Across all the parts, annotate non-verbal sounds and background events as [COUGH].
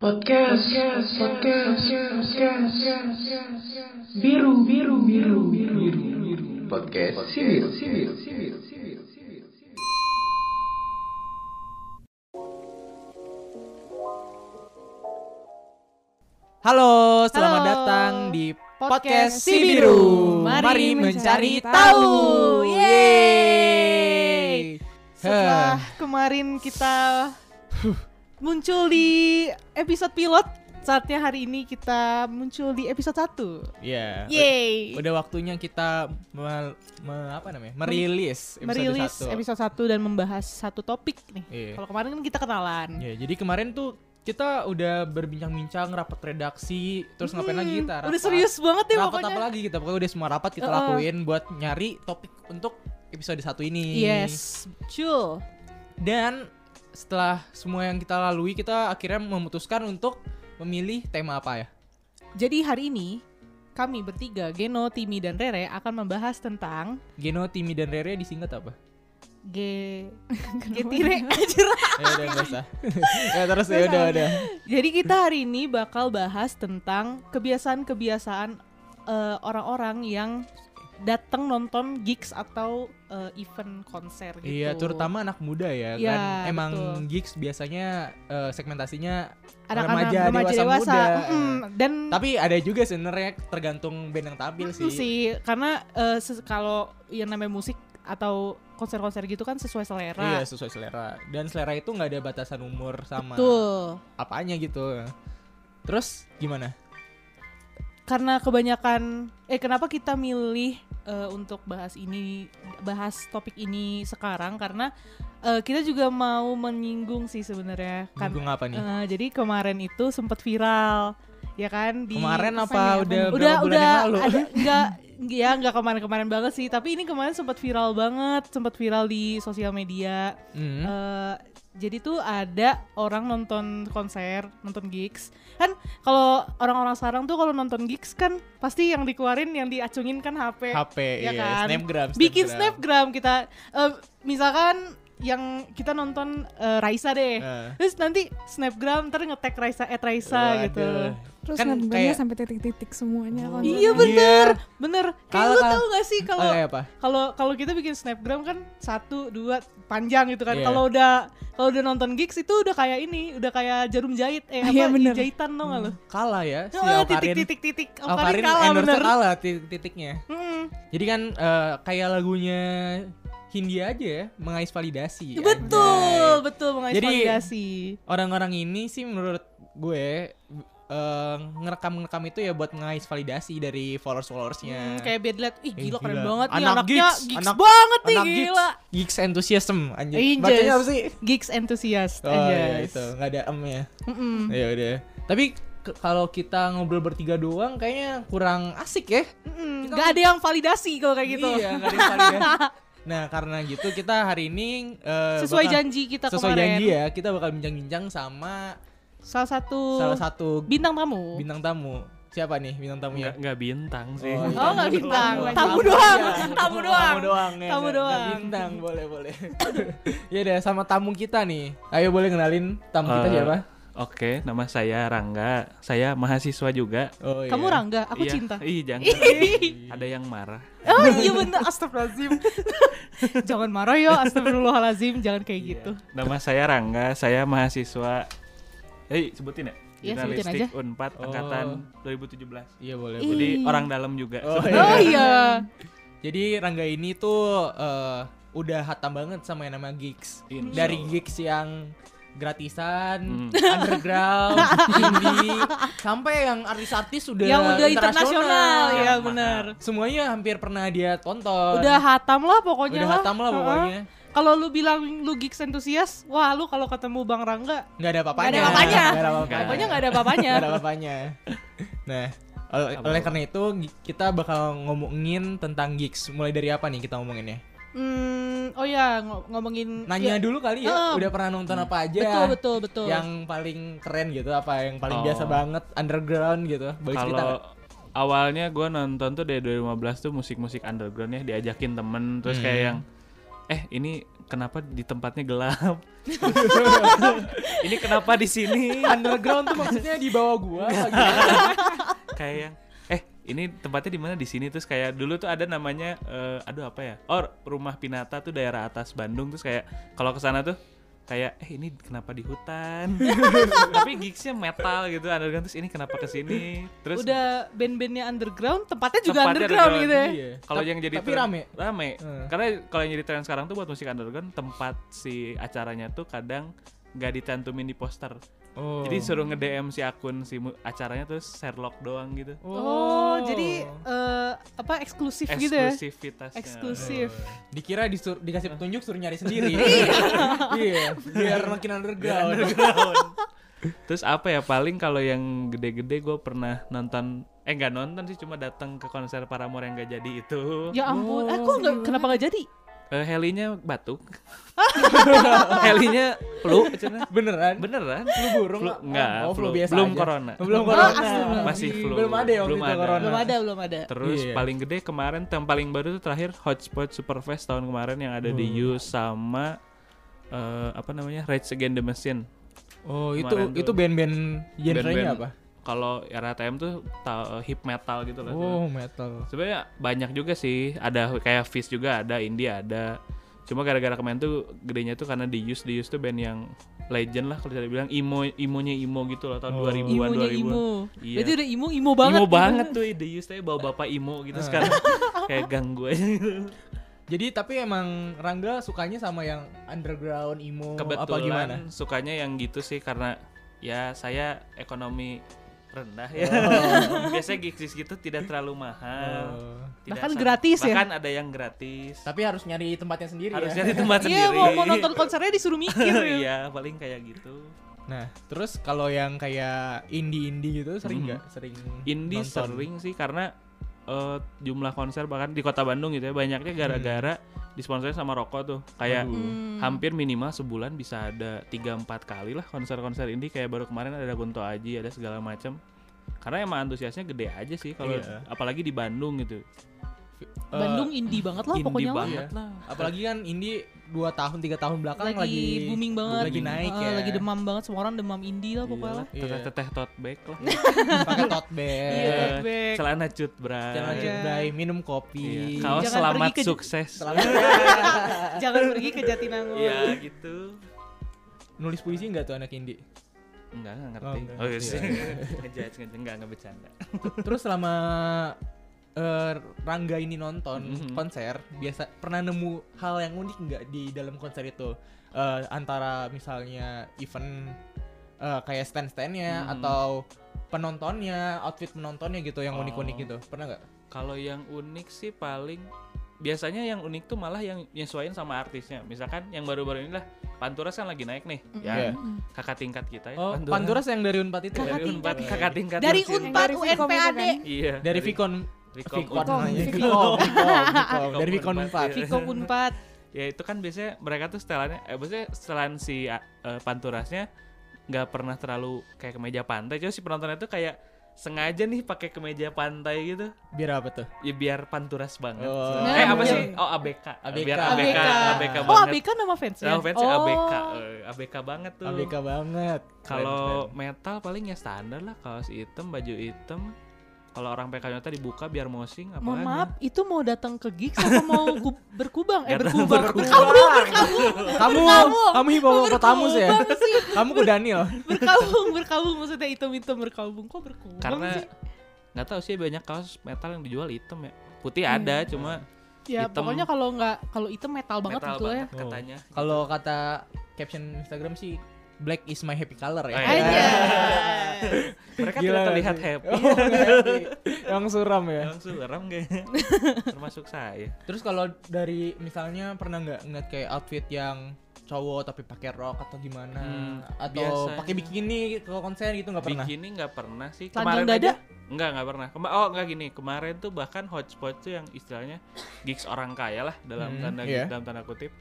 Podcast, podcast, podcast, podcast, biru, biru, biru, biru, biru, Podcast Sibir. Halo, selamat Halo. datang di Podcast podcast Si Si Biru. Biru. Mari Mari mencari mencari tahu. tahu. Yeay. Setelah kemarin kita muncul di episode pilot, saatnya hari ini kita muncul di episode 1. Iya. Yeay. Udah waktunya kita me- me- apa namanya? Merilis episode Merilis satu. episode 1 dan membahas satu topik nih. Iya. Kalau kemarin kan kita kenalan. Ya, jadi kemarin tuh kita udah berbincang-bincang rapat redaksi, terus ngapain lagi kita? Hmm, Udah serius banget ya rapat pokoknya. apa lagi kita? Pokoknya udah semua rapat kita Uh-uh. lakuin buat nyari topik untuk episode satu ini. Yes, betul. Dan setelah semua yang kita lalui, kita akhirnya memutuskan untuk memilih tema apa ya? Jadi hari ini kami bertiga, Geno, Timi, dan Rere akan membahas tentang Geno, Timi, dan Rere disingkat apa? G [LAUGHS] Getire anjir. [LAUGHS] ya udah nggak usah. [LAUGHS] ya terus ya udah udah. Jadi kita hari ini bakal bahas tentang kebiasaan-kebiasaan eh, orang-orang yang datang nonton gigs atau eh, event konser gitu. Iya, terutama anak muda ya Iya, kan. Emang betul. gigs biasanya eh, segmentasinya anak-anak remaja, remaja, dewasa dewasa. muda. Mm, dan Tapi ada juga sebenarnya tergantung band yang tampil mm, sih. sih karena ses- kalau yang namanya musik atau konser-konser gitu kan sesuai selera. Iya, sesuai selera. Dan selera itu nggak ada batasan umur sama Betul. apanya gitu. Terus gimana? karena kebanyakan eh kenapa kita milih eh, untuk bahas ini bahas topik ini sekarang karena eh, kita juga mau menyinggung sih sebenarnya kan Minggu apa nih? eh, jadi kemarin itu sempat viral ya kan di Kemarin apa apanya, udah berapa udah udah yang lalu? ada enggak [LAUGHS] ya enggak kemarin-kemarin banget sih tapi ini kemarin sempat viral banget sempat viral di sosial media Hmm. Eh, jadi tuh ada orang nonton konser, nonton gigs. Kan kalau orang-orang sekarang tuh kalau nonton gigs kan pasti yang dikeluarin yang diacungin kan HP. HP, ya iya, kan? snapgram, Bikin snapgram. snapgram kita eh, misalkan yang kita nonton eh, Raisa deh. Eh. Terus nanti snapgram ntar nge-tag Raisa at Raisa gitu. Waduh. Terus Kan kan kayak- sampai titik-titik semuanya kan. Iya bener, bener. Kayak Kalau- lu tau gak sih kalau Oh, apa? kalau kalau kita bikin snapgram kan satu dua panjang gitu kan Iya. kalau udah kalau udah nonton gigs itu udah kayak ini udah kayak jarum jahit eh Iya, apa bener. jahitan tau gak lo Kalah ya si Oh, Alkarin. titik titik titik Alkarin Alkarin kalah bener kalah titik-titiknya. Mm. Jadi kan eh, kayak lagunya Hindia aja ya, mengais validasi. betul anjay. betul mengais Jadi, validasi Orang-orang ini sih menurut gue eh, ngerekam-ngerekam itu ya buat mengais validasi dari followers-followersnya. Hmm, kayak Bedlet ih Eh, gila keren gila. banget nih Anak anaknya gigs, gigs, anak- banget nih Anak gila gigs enthusiasm anjir. Anjas. Bacanya apa sih? gigs enthusiast Oh iya anjas. itu, nggak ada em ya. Mm-mm. Ya udah. Tapi kalau kita ngobrol bertiga doang kayaknya kurang asik ya. Mm-mm. Gak ada yang validasi kalau kayak gitu Iya, nggak ada yang validasi. [LAUGHS] Nah, karena gitu kita hari ini eh, sesuai bakal- janji kita sesuai kemarin janji ya, kita bakal bincang-bincang sama salah satu salah satu bintang tamu bintang tamu. Siapa nih bintang tamunya? Nggak, nggak bintang sih. Oh, Oh nggak bintang, Oh, tamu tamu doang, aja. tamu doang. Tamu doang ya. Tamu doang. nggak bintang, boleh boleh. [LAUGHS] ya deh sama tamu kita nih. Ayo boleh kenalin tamu kita Eh, siapa? Oke, nama saya Rangga. Saya mahasiswa juga. Oh Kamu Rangga, aku Iya. cinta. Ih, jangan. [LAUGHS] Ada yang marah. Oh [LAUGHS] iya bener, astagfirullahaladzim [LAUGHS] Jangan marah ya, astagfirullahaladzim Jangan kayak gitu Nama saya Rangga. Saya mahasiswa. Eh, sebutin ya? Iya, sebutin Jurnalistik Unpad Oh. angkatan 2017. Iya boleh. Jadi orang dalam juga. Oh, Oh iya Jadi Rangga ini tuh eh, udah hatam banget sama yang namanya gigs. Insya Dari gigs yang gratisan, Hmm. underground, [LAUGHS] indie, sampai yang artis-artis udah Yang udah internasional Ya bener Semuanya hampir pernah dia tonton. Udah hatam lah pokoknya Udah lah. hatam lah pokoknya. Kalau lu bilang lu gigs entusias Wah lu kalau ketemu Bang Rangga Nggak ada apa-apanya. Nggak ada apa-apanya. Nggak ada apa-apanya. Pokoknya gak ada apa-apanya Nggak ada apa-apanya. Nah, oleh, karena itu kita bakal ngomongin tentang gigs. Mulai dari apa nih kita ngomonginnya? Hmm, Oh ya ng- ngomongin Nanya ya, dulu kali ya, Heeh. udah pernah nonton apa aja? Betul betul betul Yang paling keren gitu, apa yang paling Oh. biasa banget underground gitu? Kalau awalnya gue nonton tuh dari 2015 tuh musik-musik underground ya diajakin temen terus kayak Hmm. yang eh ini kenapa di tempatnya gelap [LAUGHS] ini kenapa di sini Underground tuh maksudnya di bawah gua apa [LAUGHS] gimana? kayak yang ini tempatnya di mana? Di sini. Terus kayak dulu tuh ada namanya eh, aduh apa ya? Oh rumah Pinata tuh daerah atas Bandung. Terus kayak kalau ke sana tuh kayak eh ini kenapa di hutan? [LAUGHS] Tapi gigsnya metal gitu underground. Terus ini kenapa ke sini? Terus Udah band-bandnya underground, tempatnya juga Tempatnya underground underground, gitu ya. Iya. kalau yang jadi tapi rame. rame. Hmm. karena kalau yang jadi tren sekarang tuh buat musik underground tempat si acaranya tuh kadang nggak dicantumin di poster Oh. jadi suruh nge DM si akun si acaranya terus Sherlock doang gitu Oh, jadi eh, apa eksklusif gitu ya? eksklusivitasnya Eksklusif. Dikira disur, dikasih petunjuk suruh nyari sendiri. [LAUGHS] iya, biar makin underground. Terus apa ya paling kalau yang gede-gede gue pernah nonton eh nggak nonton sih cuma datang ke konser Paramore yang gak jadi itu. Ya ampun, eh kok nggak kenapa nggak jadi? Eh, helinya batuk. [LAUGHS] helinya flu. Beneran? Beneran? Flu burung? Flu, enggak, oh, flu, flu. biasa Belum aja. corona. Belum Oh, corona. astagfirullah. Masih flu. Belum ada ya waktu Belum itu ada. corona. Belum ada, belum ada. Terus Iya. paling gede kemarin yang paling baru tuh terakhir Hotspot Superfest tahun kemarin yang ada di Oh. U sama eh, apa namanya Rage Against the Machine. Oh, itu Kemarin tuh. itu band-band genrenya apa? Kalau RATM tuh ta- hip metal gitu loh. Oh, metal. Sebenarnya banyak juga sih. Ada kayak Fish juga ada, Indie ada. Cuma gara-gara kemarin tuh gedenya tuh karena di Use, di Use tuh band yang legend lah kalau bisa dibilang imo imonya imo gitu loh tahun Oh. 2000-an Imonya 2000-an. imo. Iya. Berarti udah imo imo banget. imo gitu. banget tuh The Use tuh bawa bapak imo gitu Ah. sekarang [LAUGHS] kayak ganggu aja gitu. Jadi tapi emang Rangga sukanya sama yang underground emo apa gimana? Kebetulan sukanya yang gitu sih karena ya saya ekonomi rendah ya. Oh. [LAUGHS] Biasanya gigs gitu tidak terlalu mahal. Oh. Tidak Bahkan sam- gratis ya? Bahkan ada yang gratis. Tapi harus nyari tempatnya sendiri Harus ya. cari tempat [LAUGHS] Iya, sendiri. mau, mau nonton konsernya disuruh mikir. ya. [LAUGHS] Iya, paling kayak gitu. Nah, terus kalau yang kayak indie-indie gitu sering nggak? Sering Indie nonton? sering sih karena eh, jumlah konser bahkan di kota Bandung gitu ya banyaknya gara-gara disponsori sama rokok tuh. Kayak Aduh. Hmm. hampir minimal sebulan bisa ada 3 4 kali lah konser-konser indie kayak baru kemarin ada Kunto Aji, ada segala macam. Karena emang antusiasnya gede aja sih kalau Iya. apalagi di Bandung gitu. Eh, Bandung indie banget lah indie pokoknya lah. banget Iya. lah. Apalagi kan indie 2 tahun 3 tahun belakang lagi, lagi, booming banget, Lagi naik Eh, ya. lagi demam banget semua orang demam indie lah pokoknya lah. Iya. Teteh-teteh tote bag lah. Pakai tote bag. Iya, tote bag. Celana cut bray. Jangan Iya. cedrai, minum kopi. Iya. Kaos Jangan selamat ke- sukses. Selamat [LAUGHS] Jangan pergi ke Jatinangor. Iya gitu. nulis puisi enggak tuh anak indie? Enggak, enggak Oh, ngerti. enggak Oh, iya sih. [LAUGHS] Ngejudge, ngejudge, enggak, enggak bercanda. Terus selama eh, Rangga ini nonton Mhm. konser, biasa pernah nemu hal yang unik nggak di dalam konser itu? Eh, antara misalnya event eh, kayak stand-standnya Mhm. atau penontonnya, outfit penontonnya gitu yang Oh. unik-unik gitu. Pernah nggak? Kalau yang unik sih paling biasanya yang unik tuh malah yang nyesuaiin sama artisnya. Misalkan yang baru-baru ini lah Panturas kan lagi naik nih. Ya, Iya. kakak tingkat kita ya. Oh, Panturas yang dari Unpad itu. Kakak dari ya? Unpad kakak tingkat Dari. Unpad UNPAD. kan? Iya. Dari Vicon Vicom. Vicom. Vicom, Vicom, Vicom. dari Vicom Vicon Unpad, Unpad. iya. Viko Unpad. Ya itu kan biasanya mereka tuh setelannya eh maksudnya setelan si uh, Panturasnya nggak pernah terlalu kayak kemeja pantai. Cuma si penontonnya tuh kayak sengaja nih pakai kemeja pantai gitu. Biar apa tuh? Ya biar panturas banget. Oh. eh apa sih? Oh ABK. ABK. Biar ABK, ABK, Oh, banget. ABK nama fansnya. Nama fansnya oh. ABK. eh, ABK banget tuh. ABK banget. Kalau metal paling ya standar lah kaos hitam, baju hitam. Kalau orang PK nyata dibuka biar mosing apa Mohon maaf, itu mau datang ke gigs apa mau ku- [LAUGHS] berkubang? Eh berkubang. berkubang. kamu kamu hipopotamus ya? Berkubang sih. Kamu ke Daniel. [LAUGHS] berkabung, berkabung maksudnya hitam-hitam berkabung. Kok berkubang Karena sih? nggak tahu sih banyak kaos metal yang dijual hitam ya. Putih ada cuma Ya hitam. pokoknya kalau nggak kalau hitam metal banget metal gitu ya. banget katanya. Kalau kata caption Instagram sih Black is my happy color ya. Oh, Aja. iya. [LAUGHS] Mereka Gila tidak terlihat happy. Oh, nggak happy. [LAUGHS] Yang suram ya. Yang suram kayaknya. [LAUGHS] Termasuk saya. Terus kalau dari misalnya pernah nggak ngeliat kayak outfit yang cowok tapi pakai rok atau gimana Hmm, atau pakai bikini ke konser gitu nggak pernah? Bikini nggak pernah sih. Kemarin dada? aja Enggak, enggak pernah. Kema- oh, enggak gini. Kemarin tuh bahkan hotspot tuh yang istilahnya gigs orang kaya lah dalam Hmm, tanda iya. dalam tanda kutip.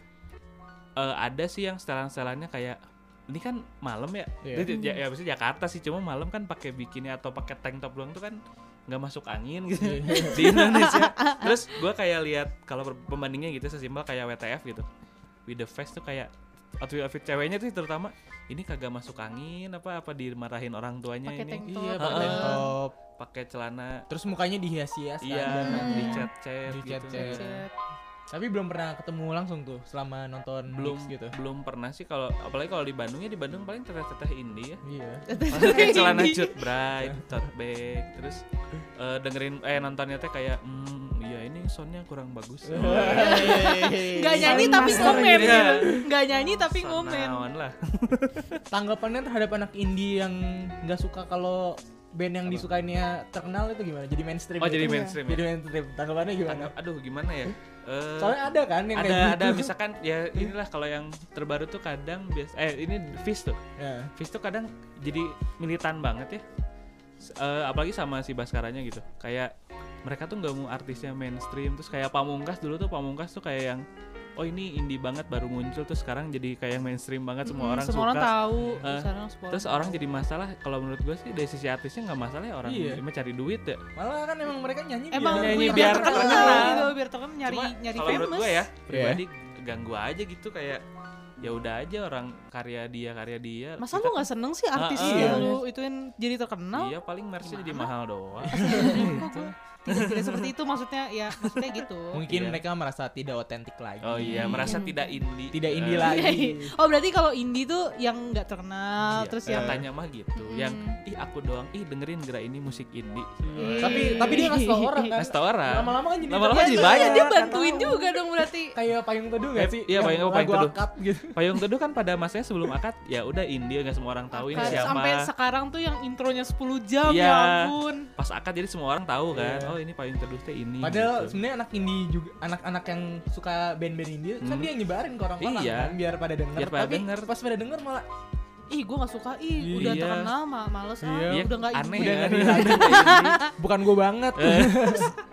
Eh, ada sih yang setelan-setelannya kayak ini kan malam ya. Iya. Jadi, ya, ya maksudnya Jakarta sih cuma malam kan pakai bikini atau pakai tank top doang tuh kan nggak masuk angin gitu Iya. [LAUGHS] di Indonesia. Terus gua kayak lihat kalau pembandingnya gitu sesimpel kayak WTF gitu. With the Face tuh kayak outfit outfit ceweknya tuh terutama ini kagak masuk angin apa apa dimarahin orang tuanya Pakai ini tank Iya, top. pakai tank top. pakai celana Terus mukanya dihias-hias kan, iya dicet-cet gitu Dicet-cet. Tapi belum pernah ketemu langsung tuh selama nonton belum Mix gitu. belum pernah sih kalau apalagi kalau di Bandung ya di Bandung paling teteh-teteh indie ya Iya. pakai celana cut bright tote bag terus eh, dengerin eh nontonnya teh kayak hmm iya ini soundnya kurang bagus [LAUGHS] Nggak nyanyi tapi ngomen gitu. gitu. Nggak nyanyi tapi ngomen. Lah Tanggapannya terhadap anak indie yang nggak suka kalau band yang disukainya terkenal itu gimana? Jadi mainstream. oh gitu? jadi mainstream ya Jadi mainstream. Tanggapannya gimana? Tanggap- aduh gimana ya Eh, Soalnya ada kan yang ada kayak ada gitu. misalkan ya inilah kalau yang terbaru tuh kadang biasa eh ini Fish tuh Ya. Fish tuh kadang jadi militan banget ya eh, apalagi sama si Baskaranya gitu kayak mereka tuh nggak mau artisnya mainstream terus kayak Pamungkas dulu tuh Pamungkas tuh kayak yang oh ini indie banget baru muncul terus sekarang jadi kayak yang mainstream banget semua Mm, orang semua suka orang tahu. Sekarang semua terus orang jadi masalah kalau menurut gue sih dari sisi artisnya nggak masalah ya orang Iya. cuma cari duit ya Malah kan emang mereka nyanyi Emang Nyanyi biar, biar terkenal, terkenal. gitu, biar terkenal nyari Cuma nyari kalau menurut famous. gue ya pribadi ganggu aja gitu kayak ya udah aja orang karya dia karya dia Masa kita lu nggak seneng sih artis Ah, ah. yang lu ituin jadi terkenal? iya paling merchnya jadi mahal doang [LAUGHS] Tidak, tidak seperti itu maksudnya ya maksudnya gitu. Mungkin Iya. mereka merasa tidak otentik lagi. oh iya merasa tidak indie Tidak indie Eh, lagi. oh berarti kalau indie tuh yang nggak terkenal iya, terus yang katanya mah gitu yang Hmm. ih aku doang ih dengerin gerak ini musik indie Ih. Tapi tapi dia ngasih tau orang kan. ngasih tau orang Lama-lama kan jadi Lama-lama Ya, jadi iya, banyak, dia bantuin juga dong berarti. Kayak payung teduh gak Eh, sih? iya, Yang Payung- Payung Teduh. akad gitu. Payung Teduh kan pada masanya sebelum akad ya udah indie nggak semua orang tahu ini Kan siapa Sampai sekarang tuh yang intronya 10 jam Iya. ya ampun. pas akad jadi semua orang tahu kan Iya. oh ini Payung Teduh teh ini Padahal gitu. sebenarnya anak indie juga anak-anak yang suka band-band indie kan Hmm. dia yang nyebarin ke orang-orang Iya. kan biar pada denger. Biar pada Tapi denger. pas pada denger malah Ih, gua gak suka. Ih, udah Iya. terkenal ma males ah. Iya. Udah gak aneh udah kan nggak lagi [LAUGHS] bukan gue banget. Eh.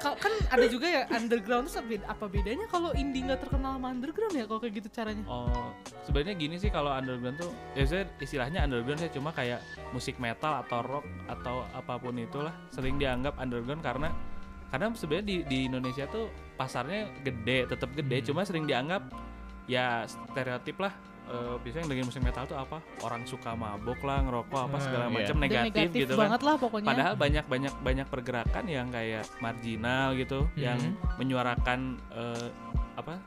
Ka- kan ada juga ya underground tuh apa bedanya kalau indie nggak terkenal sama underground ya kalau kayak gitu caranya? Oh, sebenarnya gini sih kalau underground tuh, ya saya istilahnya underground saya cuma kayak musik metal atau rock atau apa pun itulah sering dianggap underground karena karena sebenarnya di, di Indonesia tuh pasarnya gede, tetap gede, Hmm. cuma sering dianggap ya stereotip lah. Eh, biasanya yang dengerin musik metal tuh apa? Orang suka mabok lah, ngerokok apa Hmm, segala iya. macam Dan negatif, gitu kan. banget lah pokoknya. Padahal banyak banyak banyak pergerakan yang kayak marginal gitu, yang Mhm. menyuarakan eh, apa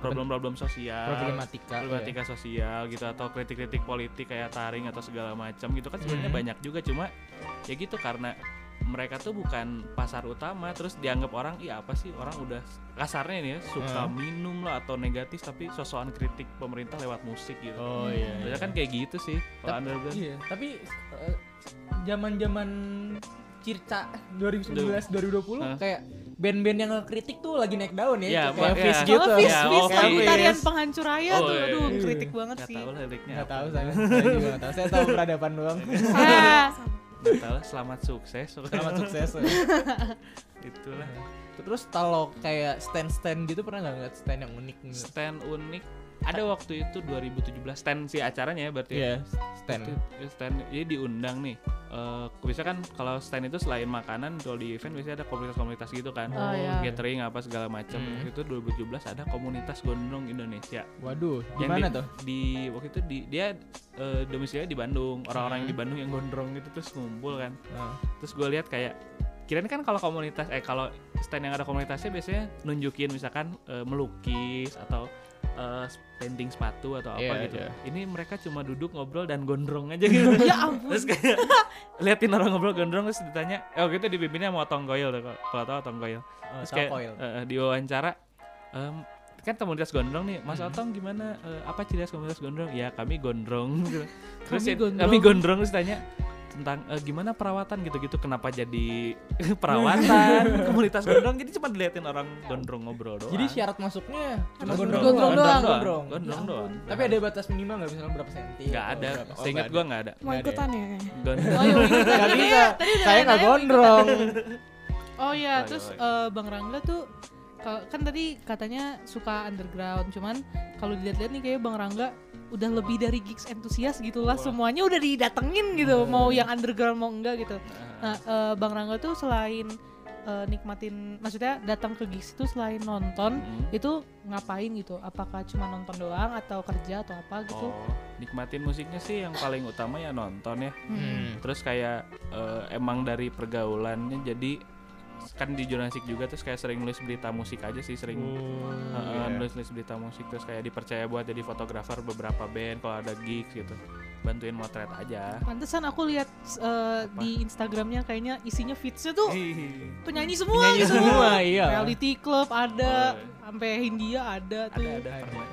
problem-problem sosial, Problematika. problematika sosial gitu atau kritik-kritik politik kayak taring atau segala macam gitu kan sebenarnya Mhm. banyak juga cuma ya gitu karena mereka tuh bukan pasar utama terus dianggap orang iya apa sih orang udah kasarnya nih ya suka Hmm. minum lah atau negatif tapi sosokan kritik pemerintah lewat musik gitu. Oh iya. Biasanya kan kayak gitu sih kalau Tapi- underground. Iya, tapi eh, zaman-zaman Circa 2019 2020 Hah? kayak band-band yang ngekritik tuh lagi naik daun ya, Iya, kayak iya. Fish Soalnya gitu. Soalnya Fis, Ya, oh, lagu tarian penghancur raya Oh, tuh, iya, aduh iya. kritik banget Gak sih. tahu lah liriknya Nggak apa. tahu saya, saya juga tahu. Saya tahu peradaban doang. [LAUGHS] Lah, selamat sukses. Selamat sukses. [LAUGHS] Itulah. Terus kalau kayak stand-stand gitu pernah nggak ngeliat stand yang unik? gitu? Stand unik ada waktu itu 2017 stand si acaranya ya berarti. ya? Iya, stand. Itu stand jadi diundang nih. Eh bisa kan kalau stand itu selain makanan kalau di event biasanya ada komunitas-komunitas gitu kan. Oh, iya. Catering apa segala macam. Hmm. Itu 2017 ada komunitas gondrong Indonesia. Waduh, Yang gimana di, tuh? Di waktu itu di dia eh, domisilinya di Bandung. Orang-orang yang di Bandung yang gondrong gitu terus ngumpul kan. Nah, Terus gue lihat kayak kirain kan kalau komunitas eh kalau stand yang ada komunitasnya biasanya nunjukin misalkan eh, melukis atau eh, painting sepatu atau apa Iya, gitu. iya. Ini mereka cuma duduk ngobrol dan gondrong aja gitu. [LAUGHS] ya ampun. terus kayak [LAUGHS] liatin orang ngobrol gondrong terus ditanya, eh waktu itu dipimpinnya sama Otong Goyol tuh, kalau- tahu Otong Goyol. oh, Terus kayak eh, eh, diwawancara em, kan komunitas gondrong nih, Mas Mhm. Otong gimana? eh, apa ciri khas komunitas gondrong? Ya kami gondrong. gitu. [LAUGHS] Terus Kami ya, gondrong. kami gondrong terus tanya tentang eh, gimana perawatan gitu-gitu kenapa jadi [LAUGHS] perawatan [LAUGHS] komunitas gondrong jadi cuma diliatin orang gondrong ngobrol doang Jadi syarat masuknya cuma gondrong, gondrong doang. Gondrong. gondrong Ya doang. Tapi ada batas minimal nggak misalnya berapa senti? nggak atau ada berapa? Oh, seingat nggak gua ada. nggak ada Mau ikutan ya? kayaknya? gondrong Oh, iya, [LAUGHS] iya. Nggak bisa. Saya nggak gondrong. Oh iya, terus eh, Bang Rangga tuh kalau- kan tadi katanya suka underground, cuman kalau dilihat-lihat nih kayak Bang Rangga udah lebih dari gigs entusias gitulah Wah. semuanya udah didatengin gitu mau yang underground mau enggak gitu. Nah, eh, Bang Rangga tuh selain eh, nikmatin maksudnya datang ke gigs itu selain nonton Mm. itu ngapain gitu apakah cuma nonton doang atau kerja atau apa gitu Oh, nikmatin musiknya sih yang paling utama ya nonton ya. Hmm. Terus kayak eh, emang dari pergaulannya jadi kan di jurnalistik juga terus kayak sering nulis berita musik aja sih sering Oh, Heeh, iya. nulis-nulis berita musik terus kayak dipercaya buat jadi fotografer beberapa band kalau ada gigs gitu bantuin motret aja pantesan aku lihat eh, di Instagramnya kayaknya isinya feedsnya tuh penyanyi semua Penyanyi gitu. semua, iya. reality club ada Oh. sampai Hindia ada tuh ada ada pernah.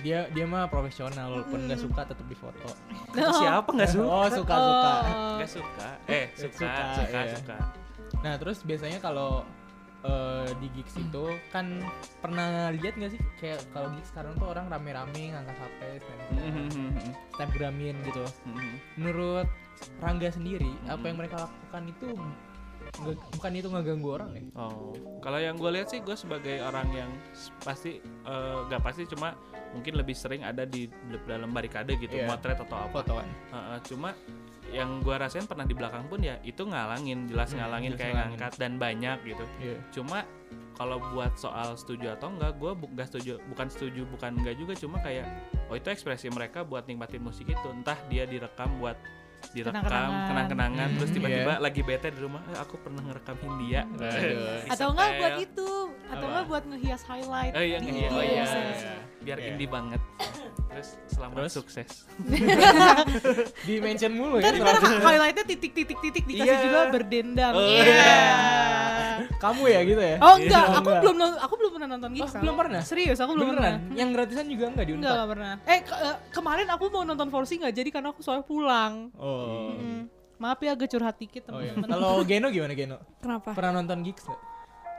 Dia dia mah profesional walaupun nggak Mm. suka tetap difoto. Itu siapa nggak suka Oh, suka suka. Oh. nggak suka eh suka Suka, suka iya. suka Nah, terus biasanya kalau eh, di gigs itu kan pernah lihat nggak sih kayak kalau gigs sekarang tuh orang rame-rame ngangkat HP, snap- Mhm. snapgramin gitu. Mhm. Menurut Rangga sendiri, apa yang mereka lakukan itu bukan itu ngeganggu orang ya? Oh, kalau yang gue lihat sih gue sebagai orang yang pasti nggak pasti cuma mungkin lebih sering ada di dalam barikade gitu, Iya. motret atau apa. Fotoan. Heeh, cuma yang gue rasain pernah di belakang pun ya itu ngalangin, jelas Hmm, ngalangin jelas kayak ngalangin. ngangkat dan banyak gitu. Iya. Cuma kalau buat soal setuju atau enggak, gue bu nggak setuju, bukan setuju, bukan enggak juga, cuma kayak oh itu ekspresi mereka buat nikmatin musik itu, entah dia direkam buat direkam Kenang-kenangan. kenang-kenangan terus Hmm, tiba-tiba iya. lagi bete di rumah eh, aku pernah ngerekam Hindia Aduh. atau enggak buat itu atau enggak buat ngehias highlight oh iya di iya, oh iya, Iya. iya. biar Iya. indie banget terus selamat Terus? sukses [LAUGHS] Di mention mulu ya. Ntar, ntar selalu. highlightnya titik-titik-titik dikasih Iya. juga berdendang. Oh, Iya. iya. Kamu ya gitu ya? Oh enggak, Oh, aku enggak. belum aku belum pernah nonton gigs. Oh, belum pernah? Serius, aku belum Beneran? pernah. Yang gratisan juga enggak di Enggak, enggak pernah. Eh, ke- eh, kemarin aku mau nonton Forsi nggak jadi karena aku soalnya pulang. Oh. Mm. Maaf ya agak curhat dikit Oh iya. teman-teman. Kalau Geno gimana Geno? Kenapa? Pernah nonton gigs nggak?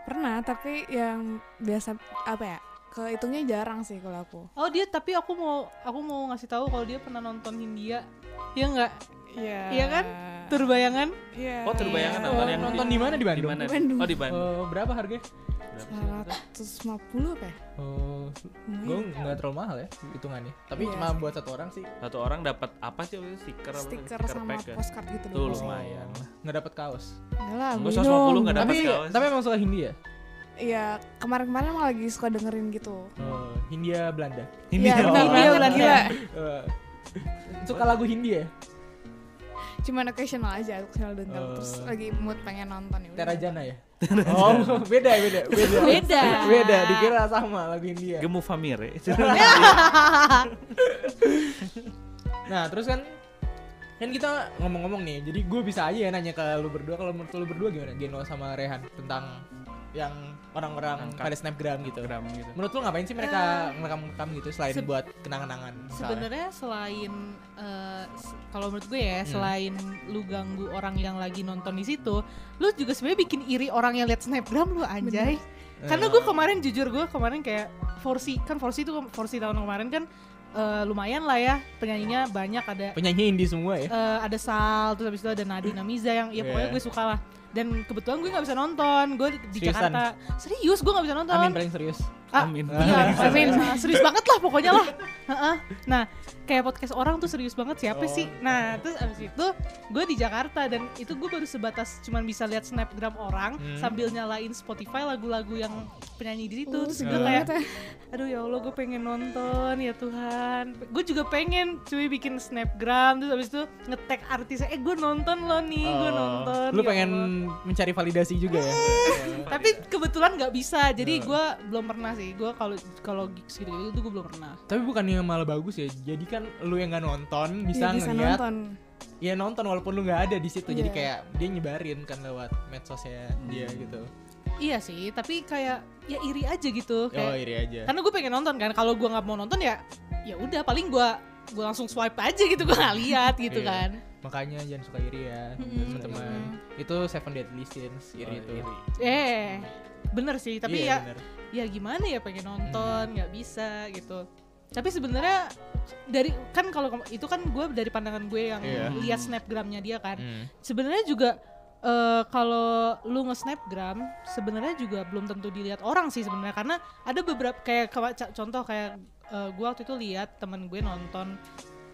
Pernah, tapi yang biasa apa ya? Kehitungnya jarang sih kalau aku. Oh dia tapi aku mau aku mau ngasih tahu kalau dia pernah nonton Hindia. Ya enggak? Iya. Iya kan? Turbayangan? Iya. oh terbayangan Oh, nonton yang nonton di mana di di Bandung? mana Bandung. oh di Bandung Oh, berapa harganya? Berapa sih? 150 apa ya? Oh, gue Lumayan. nggak terlalu mahal ya hitungannya. Tapi Iya cuma buat satu orang sih satu orang dapat apa sih stiker apa? Stiker sama pack ya? postcard gitu Tuh, lumayan. nggak dapat kaos. Enggak lah, belum. 150 nggak dapat Tapi kaos. tapi emang suka Hindi ya? Iya, kemarin-kemarin emang lagi suka dengerin gitu. Oh, Hindia Belanda. Iya, oh. benar Hindia banget, Belanda. gila. Eh, suka lagu Hindi ya? Cuman occasional aja occasional denger. Oh. Terus lagi mood pengen nonton ya. udah. Terajana ya? oh, beda beda beda. Beda. beda, dikira sama lagu Hindia. Gemu Famire [LAUGHS] Nah, terus kan kan kita ngomong-ngomong nih, jadi gue bisa aja ya nanya ke lu berdua kalau menurut lu berdua gimana Geno sama Rehan tentang yang orang-orang pada snapgram gitu. Gram gitu Menurut lu ngapain sih mereka ngerekam-rekam gitu selain buat kenang-kenangan? misalnya? Sebenarnya selain eh, s- kalau menurut gue ya, Hmm. selain lu ganggu orang yang lagi nonton di situ, lu juga sebenarnya bikin iri orang yang lihat snapgram lu anjay. Karena gue kemarin jujur gue kemarin kayak Forsi kan Forsi itu Forsi tahun kemarin kan eh, lumayan lah ya penyanyinya banyak ada penyanyi indie semua ya. eh, ada Sal terus habis itu ada Nadine Amiza yang ya pokoknya Iya. gue suka lah dan kebetulan gue nggak bisa nonton gue di, Seriusan? Jakarta serius gue nggak bisa nonton Amin paling serius. Ah, Amin. iya, Amin. amin. Nah, serius banget lah pokoknya lah. Heeh. Nah, kayak podcast orang tuh serius banget siapa Oh. sih? Nah, terus abis itu gue di Jakarta dan itu gue baru sebatas cuman bisa lihat snapgram orang Hmm. sambil nyalain Spotify lagu-lagu yang penyanyi di situ. Uh, terus gue kayak, ya. aduh ya Allah gue pengen nonton ya Tuhan. Gue juga pengen cuy bikin snapgram terus abis itu nge-tag artisnya, eh gue nonton lo nih, gue Oh, nonton. Lu ya pengen Allah. Mencari validasi juga ya? [LAUGHS] Tapi kebetulan nggak bisa, jadi Oh. gue belum pernah sih. Gue kalau kalau gigs gitu gitu gue belum pernah. Tapi bukannya malah bagus ya. Jadi kan lu yang nggak nonton bisa, Iya, bisa ngeliat nonton. ya nonton walaupun lu nggak ada di situ. Jadi Iya. kayak dia nyebarin kan lewat medsosnya dia Hmm. gitu. Iya sih, tapi kayak ya iri aja gitu. Oh, Kayak, iri aja. Karena gue pengen nonton kan. Kalau gue nggak mau nonton ya, ya udah paling gue gue langsung swipe aja gitu gue lihat gitu Iya. kan. Makanya jangan suka iri ya, Mm-mm. teman-teman. Itu seven deadly sins iri Oh, itu. iri. Eh, bener sih. Tapi Iya, ya bener. ya gimana ya pengen nonton nggak bisa gitu. Tapi sebenarnya dari kan kalau itu kan gue dari pandangan gue yang Iya. lihat snapgramnya dia kan. Hmm. sebenarnya juga eh, kalau lu nge-snapgram sebenarnya juga belum tentu dilihat orang sih sebenarnya karena ada beberapa kayak contoh kayak eh, gua waktu itu lihat temen gue nonton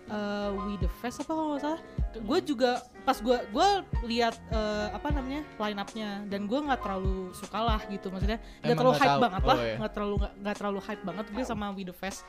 eh, We The Fest apa kalau nggak salah gue juga pas gue gue lihat eh, apa namanya line up-nya dan gue nggak terlalu suka lah gitu maksudnya nggak terlalu nggak hype tahu. banget Oh, lah iya. nggak terlalu nggak nggak terlalu hype banget gue sama We The Fest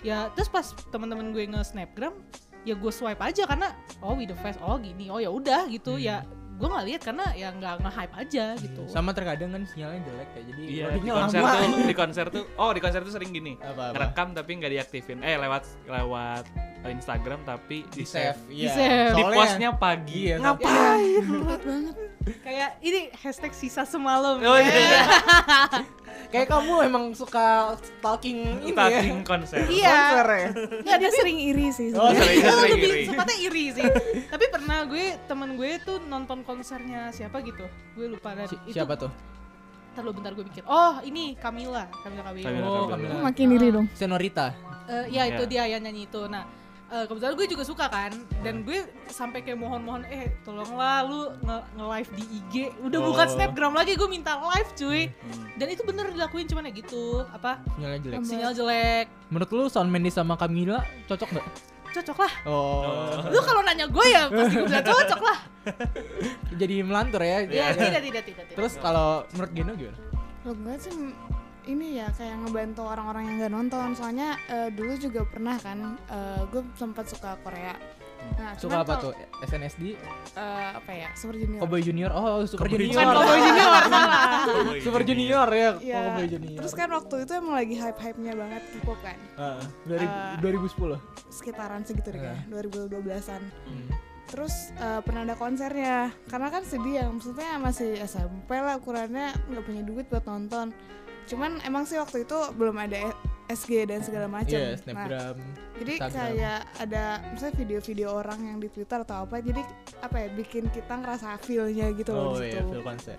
ya terus pas teman-teman gue nge snapgram ya gue swipe aja karena oh We The Fest oh gini oh ya udah gitu Hmm. ya gue nggak lihat karena ya nggak nge hype aja gitu Sama terkadang kan sinyalnya jelek ya. Jadi Iya, di konser lama. tuh, [LAUGHS] di konser tuh, oh di konser tuh sering gini, Apa apa? rekam tapi nggak diaktifin, eh lewat lewat Instagram tapi Di di save. save. Iya. save. Di Soalnya- postnya pagi. Iya, Ngapain? [LAUGHS] Banget. kayak ini hashtag sisa semalam Oh iya, [LAUGHS] Kayak kamu emang suka stalking ini ya. starting konser. Iya. Konser ya. Nggak, dia sering iri sih. Oh, sering, sering lebih iri. sepatnya iri sih. Tapi pernah gue temen gue tuh nonton konsernya siapa gitu. Gue lupa dan Si- itu. siapa tuh? Ntar lu bentar gue pikir. Oh ini Camila, Camila Cabello. Camila Oh. Camila. Makin iri dong. Senorita. Eh, ya itu Ya. dia yang nyanyi itu. Nah eh, kebetulan gue juga suka kan dan gue sampai kayak mohon-mohon eh tolonglah lu nge, live di IG udah bukan Oh. snapgram lagi gue minta live cuy Hmm. dan itu bener dilakuin cuman ya gitu apa Sinyalnya jelek. Sinyal jelek Menurut lu Shawn Mendes sama Camila cocok nggak? cocok lah Oh. lu kalau nanya gue ya pasti gue bilang cocok lah Jadi melantur ya. ya tidak tidak tidak tidak Terus kalau menurut Geno gimana? Kalau gue sih ini ya kayak ngebantu orang-orang yang gak nonton. Soalnya eh, dulu juga pernah kan, eh, gue sempat suka Korea. Nah, Suka apa tuh? SNSD? eh, apa ya? Super Junior. Cowboy Junior. Oh, Super Cowboy Junior. bukan Cowboy Junior [LAUGHS] salah Super Junior ya. Cowboy Junior. Terus kan waktu itu emang lagi hype-hype-nya banget K-pop kan. Ah, dari Eh, 2010. Sekitaran segitu deh Iya. kayak 2012-an. Hmm. Terus eh, pernah ada konsernya. Karena kan sedih ya, maksudnya masih SMP lah ukurannya nggak punya duit buat nonton. Cuman emang sih waktu itu belum ada SG dan segala macam. Iya, Nah, Snapgram. Jadi Instagram. kayak ada misalnya video-video orang yang di Twitter atau apa, jadi apa ya bikin kita ngerasa feel-nya gitu loh Oh iya, situ. film konser.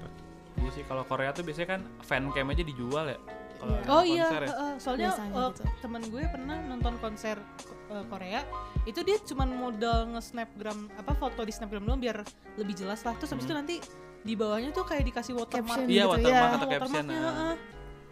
Iya sih kalau Korea tuh biasanya kan fan cam aja dijual ya. Kalau Iya. Oh iya, ya. heeh. soalnya Biasanya eh, gitu. temen gue pernah nonton konser eh, Korea, itu dia cuman modal nge-snapgram apa foto di snapgram doang biar lebih jelas lah. Terus habis itu nanti di bawahnya tuh kayak dikasih watermark. Caption Iya, gitu, watermark ya. atau caption. watermarknya, nah. heeh.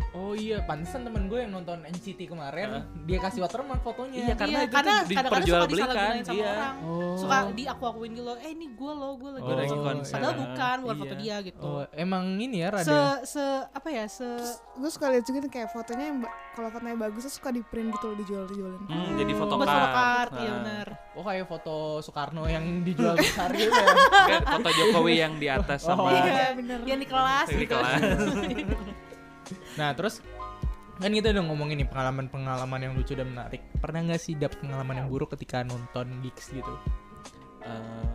Oh iya, pantesan temen gue yang nonton NCT kemarin, Heeh. dia kasih watermark fotonya. Iya, karena Iya, itu karena tuh kadang-kadang suka disalahgunain sama iya. orang. Oh. Suka di aku akuin gitu loh, eh ini gue loh, gue lagi Gua lagi nonton." konser. Padahal bukan, bukan Iya. foto dia gitu. Oh, emang ini ya rada. Se se apa ya se Gue suka lihat juga nih kayak fotonya yang kalau fotonya bagus tuh suka di print gitu loh dijual-dijualin. Hmm, jadi foto buat foto card, iya Nah. benar. Oh kayak foto Soekarno yang dijual besar gitu ya. Foto Jokowi yang di atas sama Oh. Iya, bener. Yang di kelas yang di gitu. kelas. [LAUGHS] Nah terus kan kita udah ngomongin nih pengalaman-pengalaman yang lucu dan menarik. Pernah nggak sih dapet pengalaman yang buruk ketika nonton gigs gitu? Eh,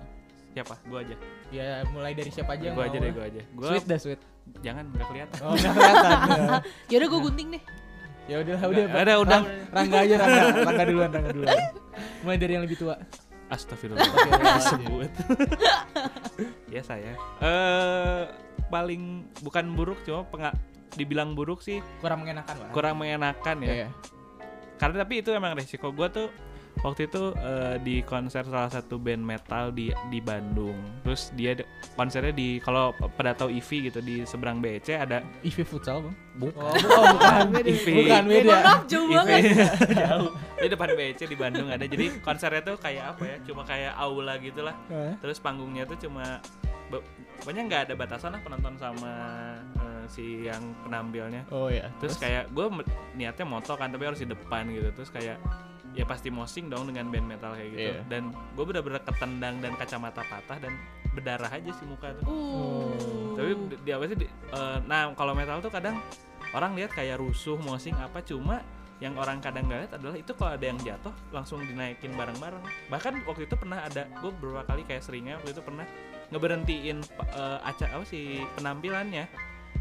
siapa? Gua aja. Ya mulai dari siapa aja? Gua aja deh, gua aja. Gua Sweet dah sweet. jangan nggak kelihatan. Oh nggak kelihatan. [LAUGHS] ya. Ya udah gue gunting deh. ya udah udah. Udah. Rang- Rangga aja Rangga. Rangga duluan Rangga duluan. Mulai dari yang lebih tua. Astagfirullah. Disebut. [LAUGHS] ya saya. Eh paling bukan buruk cuma penga dibilang buruk sih Kurang mengenakan lah. kurang mengenakan ya. Iya. Karena tapi itu emang resiko gua tuh waktu itu eh, di konser salah satu band metal di di Bandung. Terus dia de- konsernya di kalau pada tahu IVI gitu di seberang BC ada IV futsal bang. bukan Oh, bu- oh, [LAUGHS] bukan. Beda. IVI. bukan beda. Maaf jauh banget. [LAUGHS] jauh. Di depan BC di Bandung ada. Jadi konsernya tuh kayak apa ya? Cuma kayak aula gitu lah. Hah? Terus panggungnya tuh cuma pokoknya nggak ada batasan lah penonton sama eh, si yang penampilnya. Oh ya. Terus kayak gue niatnya moto kan tapi harus di depan gitu. Terus kayak ya pasti mosing dong dengan band metal kayak gitu. Iya. Dan gue bener-bener ketendang dan kacamata patah dan berdarah aja sih muka tuh. Uh. Tapi di, di apa sih? di- eh, nah kalau metal tuh kadang orang lihat kayak rusuh, mosing apa cuma yang orang kadang gak lihat adalah itu kalau ada yang jatuh langsung dinaikin bareng-bareng. Bahkan waktu itu pernah ada gue beberapa kali kayak seringnya waktu itu pernah ngeberhentiin uh, acara apa sih penampilannya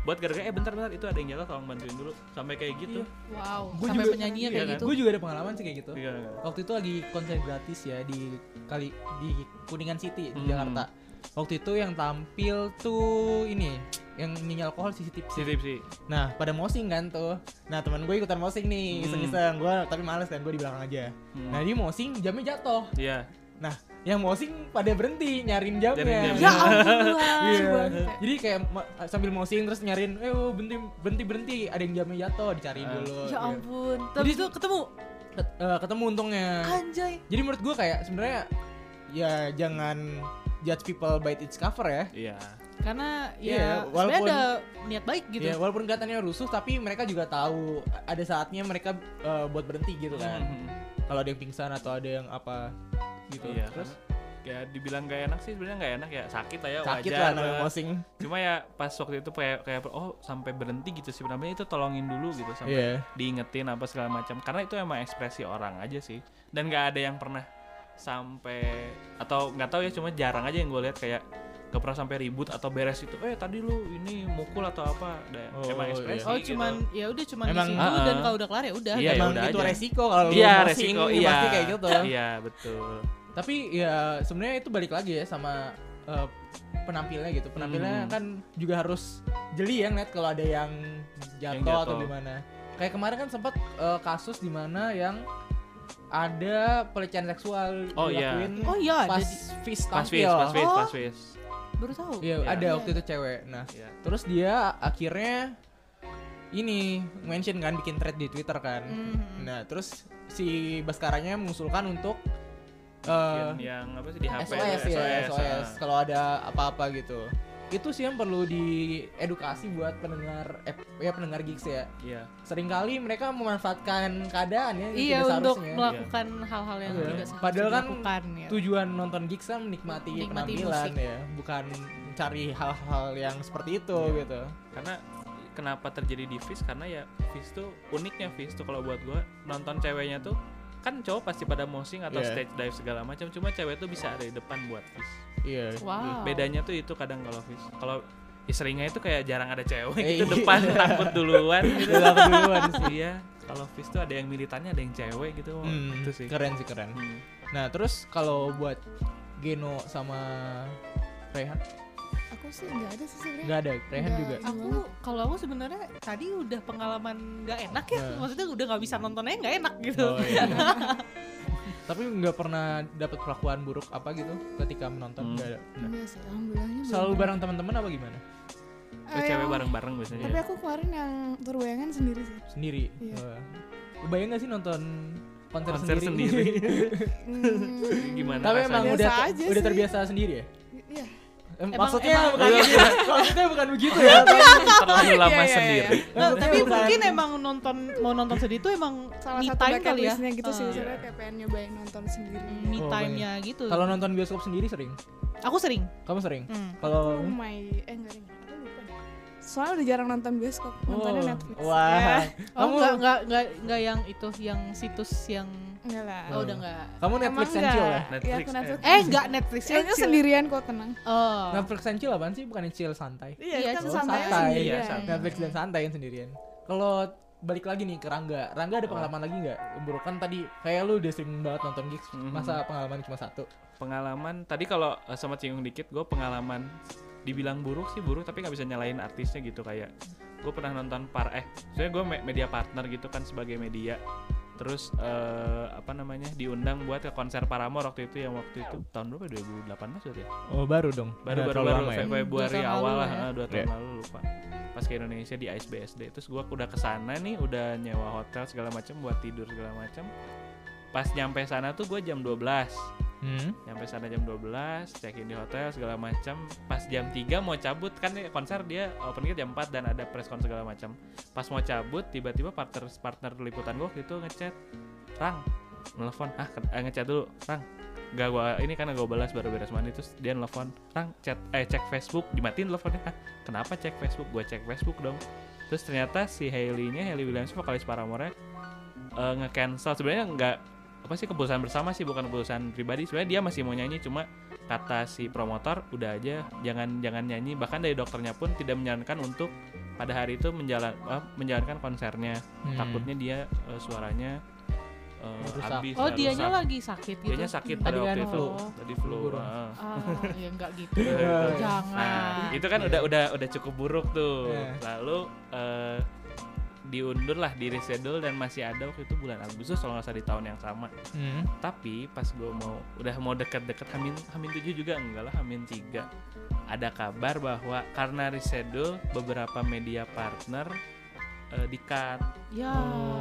buat gara-gara eh bentar-bentar itu ada yang jatuh tolong bantuin dulu sampai kayak gitu. Wow, Gua sampai juga- penyanyinya iya kayak kan? gitu. Gue juga ada pengalaman sih kayak gitu. Iya. Waktu itu lagi konser gratis ya di kali di Kuningan City di Hmm. Jakarta. Waktu itu yang tampil tuh ini yang nyanyi alkohol si tip Si tipsi. Nah, pada mosing kan tuh. Nah, teman gue ikutan mosing nih, Hmm. iseng-iseng. Gue tapi males kan, gue di belakang aja. Hmm. Nah, dia mosing, jamnya jatuh. Iya. Nah, yang mosing pada berhenti nyariin jamnya. Nyariin Ya ampun. [LAUGHS] Iya. Jadi kayak ma- sambil mosing terus nyariin, eh oh, berhenti berhenti berhenti, ada yang jamnya jatuh, dicariin Ah. dulu. Ya Iya. ampun. Tapi itu ketemu. ket- eh, ketemu untungnya. Anjay. Jadi menurut gue kayak sebenarnya ya jangan judge people by its cover ya. Iya. Karena Iya, ya walaupun- sebenarnya ada niat baik gitu. Ya walaupun kelihatannya rusuh tapi mereka juga tahu ada saatnya mereka eh, buat berhenti gitu kan. Mhm. Kalau ada yang pingsan atau ada yang apa gitu. Iya. Terus Ya dibilang gak enak sih sebenarnya nggak enak ya sakit lah ya sakit wajar lah namanya. Cuma ya pas waktu itu kayak kayak oh sampai berhenti gitu sih namanya itu tolongin dulu gitu sampai Iya. diingetin apa segala macam karena itu emang ekspresi orang aja sih dan nggak ada yang pernah sampai atau nggak tahu ya cuma jarang aja yang gue lihat kayak gak pernah sampai ribut atau beres itu eh tadi lu ini mukul atau apa Ada- Oh, emang ekspresi Oh gitu. cuman ya udah cuman Emang- di situ Ah, dan kalau udah kelar ya udah. Iya, ya Emang udah itu aja. resiko kalau lu iya mosing, resiko ya iya pasti kayak gitu. iya betul Tapi ya sebenarnya itu balik lagi ya sama eh, penampilnya gitu. Penampilnya Hmm. kan juga harus jeli ya ngeliat kalau ada yang jatuh, Yang atau jatuh. gimana. Kayak kemarin kan sempat eh, kasus di mana yang ada pelecehan seksual Oh, iya. dilakuin Oh iya pas Fis pas tampil. pas wis Oh. pas wis baru tahu. Iya, Iya. ada Iya. waktu itu cewek. Nah, Iya. terus dia akhirnya ini mention kan bikin thread di Twitter kan. Mhm. Nah, terus si Baskaranya mengusulkan untuk eh, Bikin yang apa sih di HP SOS itu, ya, SOS, ah. kalau ada apa-apa gitu. Itu sih yang perlu diedukasi buat pendengar eh, ya pendengar gigs ya. iya Seringkali mereka memanfaatkan keadaan ya Iya tidak untuk seharusnya. melakukan hal-hal yang Iya. tidak seharusnya Padahal kan dilakukan ya. Tujuan nonton gigs kan menikmati, Menikmati penampilan musik. ya, bukan mencari hal-hal yang seperti itu Iya. gitu. karena kenapa terjadi di Fizz karena ya Fizz tuh uniknya Fizz tuh kalau buat gua nonton ceweknya tuh kan cowok pasti pada mosing atau Iya. stage dive segala macam cuma cewek tuh bisa ada di depan buat Fizz Iya. Wow. bedanya tuh itu kadang kalau Fizz kalau ya seringnya itu kayak jarang ada cewek Eh, itu iya. depan takut duluan [LAUGHS] gitu takut duluan sih. iya kalau Fizz tuh ada yang militannya ada yang cewek gitu Hmm, itu sih Keren sih keren. Hmm. Nah, terus kalau buat Geno sama Rehan sih nggak ada sih sebenarnya. nggak ada, Rehan Nggak. juga. Aku kalau aku sebenarnya tadi udah pengalaman nggak enak ya, Nah. maksudnya udah nggak bisa nontonnya nggak enak gitu. Oh, iya. [LAUGHS] Tapi nggak pernah dapat perlakuan buruk apa gitu ketika menonton Hmm. nggak ada. Nah. Enggak sih, Selalu ada. bareng teman-teman apa gimana? Itu Eh, cewek bareng-bareng biasanya Tapi aku kemarin yang berbayangan sendiri sih. Sendiri. Iya. Wah. Lu bayang nggak sih nonton konser, Konser sendiri? sendiri. [LAUGHS] Hmm, gimana Tapi emang rasanya? udah aja udah sih. terbiasa sendiri ya? Em, Emang- maksudnya emang- bukan Iya. gitu. maksudnya bukan begitu ya. terlalu lama Iya, iya, sendiri Nah, tapi bukan- mungkin emang nonton mau nonton sedih itu emang Salah me satu time bucket kali ya. listnya gitu sih. Ah, Sebenarnya kayak pengen nyobain nonton sendiri. me Oh, time-nya gitu. Kalau nonton bioskop sendiri sering? aku sering. Kamu sering? Hmm. Kalau Oh my, eh enggak deh. Aku lupa deh. Soalnya udah jarang nonton bioskop, nontonnya Oh, Netflix. Wah. Ya, Oh Kamu enggak enggak enggak yang itu yang situs yang enggak lah. oh udah enggak. kamu Netflix Emang and chill ya? Netflix Iya, aku Netflix. Eh enggak Netflix Ya, itu sendirian kok tenang. Oh. Netflix and chill apaan sih? Bukan chill santai. Iya, Iya, kan oh, santai santai. Iya, santai. Netflix dan santai kan sendirian. Kalau balik lagi nih ke Rangga, Rangga ada pengalaman lagi nggak? Buruk kan tadi kayak lu udah sering banget nonton gigs, Mhm. masa pengalaman cuma satu? pengalaman tadi kalau uh, sama singgung dikit gue pengalaman dibilang buruk sih buruk tapi nggak bisa nyalain artisnya gitu kayak gue pernah nonton par eh soalnya gue media partner gitu kan sebagai media terus eh, apa namanya diundang buat ke konser Paramore waktu itu yang waktu itu tahun berapa 2018 berarti ya Oh baru dong. baru Nggak baru ya? Fe- Februari awal lah ya. eh, dua tahun Iya. lalu lupa pas ke Indonesia di ISBSD terus gua udah ke sana nih udah nyewa hotel segala macam buat tidur segala macam pas nyampe sana tuh gue jam 12 Hmm. nyampe sana jam 12 check in di hotel segala macam pas jam 3 mau cabut kan konser dia openingnya jam 4 dan ada press con segala macam pas mau cabut tiba-tiba partner partner liputan gue itu ngechat Rang nelfon. Ah eh, ngechat dulu Rang gak gua ini kan gue balas baru beres mandi. Terus dia nelfon Rang chat eh cek Facebook. Dimatiin teleponnya ah kenapa cek Facebook? Gue cek Facebook dong. Terus ternyata si Hailey-nya Hailey Williams vokalis Paramore eh, nge-cancel. Sebenarnya nggak apa sih keputusan bersama sih bukan keputusan pribadi sebenarnya dia masih mau nyanyi cuma kata si promotor udah aja jangan jangan nyanyi bahkan dari dokternya pun tidak menyarankan untuk pada hari itu menjalan eh, menjalankan konsernya Hmm. takutnya dia eh, suaranya Rusak. habis Oh ya, dianya rusak. lagi sakit gitu. dianya sakit Tadi pada kan waktu itu flu. tadi flu ah. Ah, ya enggak gitu. Iya. [LAUGHS] Jangan. Nah, itu kan udah udah udah cukup buruk tuh. Iya. Lalu eh, diundur lah di reschedule dan masih ada waktu itu bulan Agustus kalau nggak salah di tahun yang sama. Hmm. Tapi pas gue mau udah mau deket-deket Hamin Hamin 7 juga enggak lah Hamin 3 ada kabar bahwa karena reschedule beberapa media partner eh, di-cut. Ya.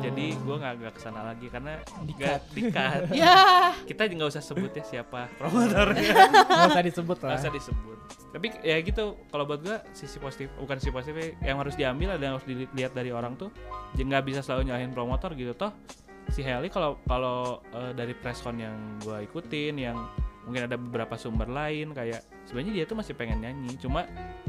Jadi gue nggak nggak ke sana lagi karena nggak di-cut. [LAUGHS] Ya. Kita nggak usah sebut ya siapa promotornya. [LAUGHS] Nggak usah disebut lah. Nggak usah disebut. Tapi ya gitu, kalau buat gue sisi positif, bukan sisi positif yang harus diambil ada yang harus dilihat dari orang tuh, jadi nggak bisa selalu nyalahin promotor gitu toh. Si Heli kalau kalau eh, dari presscon yang gue ikutin, yang mungkin ada beberapa sumber lain kayak sebenarnya dia tuh masih pengen nyanyi, cuma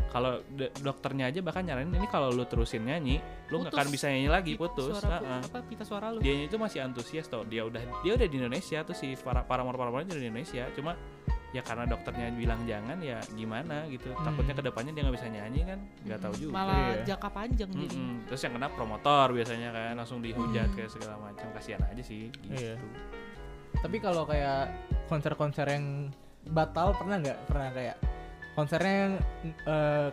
kalau do- dokternya aja bahkan nyaranin ini kalau lu terusin nyanyi, lu nggak akan bisa nyanyi lagi putus. Suara Heeh. apa pita suara lu. Dianya itu masih antusias tuh, dia udah dia udah di Indonesia tuh si para paramor paramornya di Indonesia, cuma ya karena dokternya bilang jangan ya gimana gitu takutnya ke depannya dia nggak bisa nyanyi kan nggak tahu juga Malah Iya. jangka panjang jadi. Mm-mm. terus yang kena promotor biasanya kan langsung dihujat Hmm. kayak segala macam kasihan aja sih gitu Iya. Tapi kalau kayak konser-konser yang batal pernah nggak? Pernah kayak konsernya yang eh,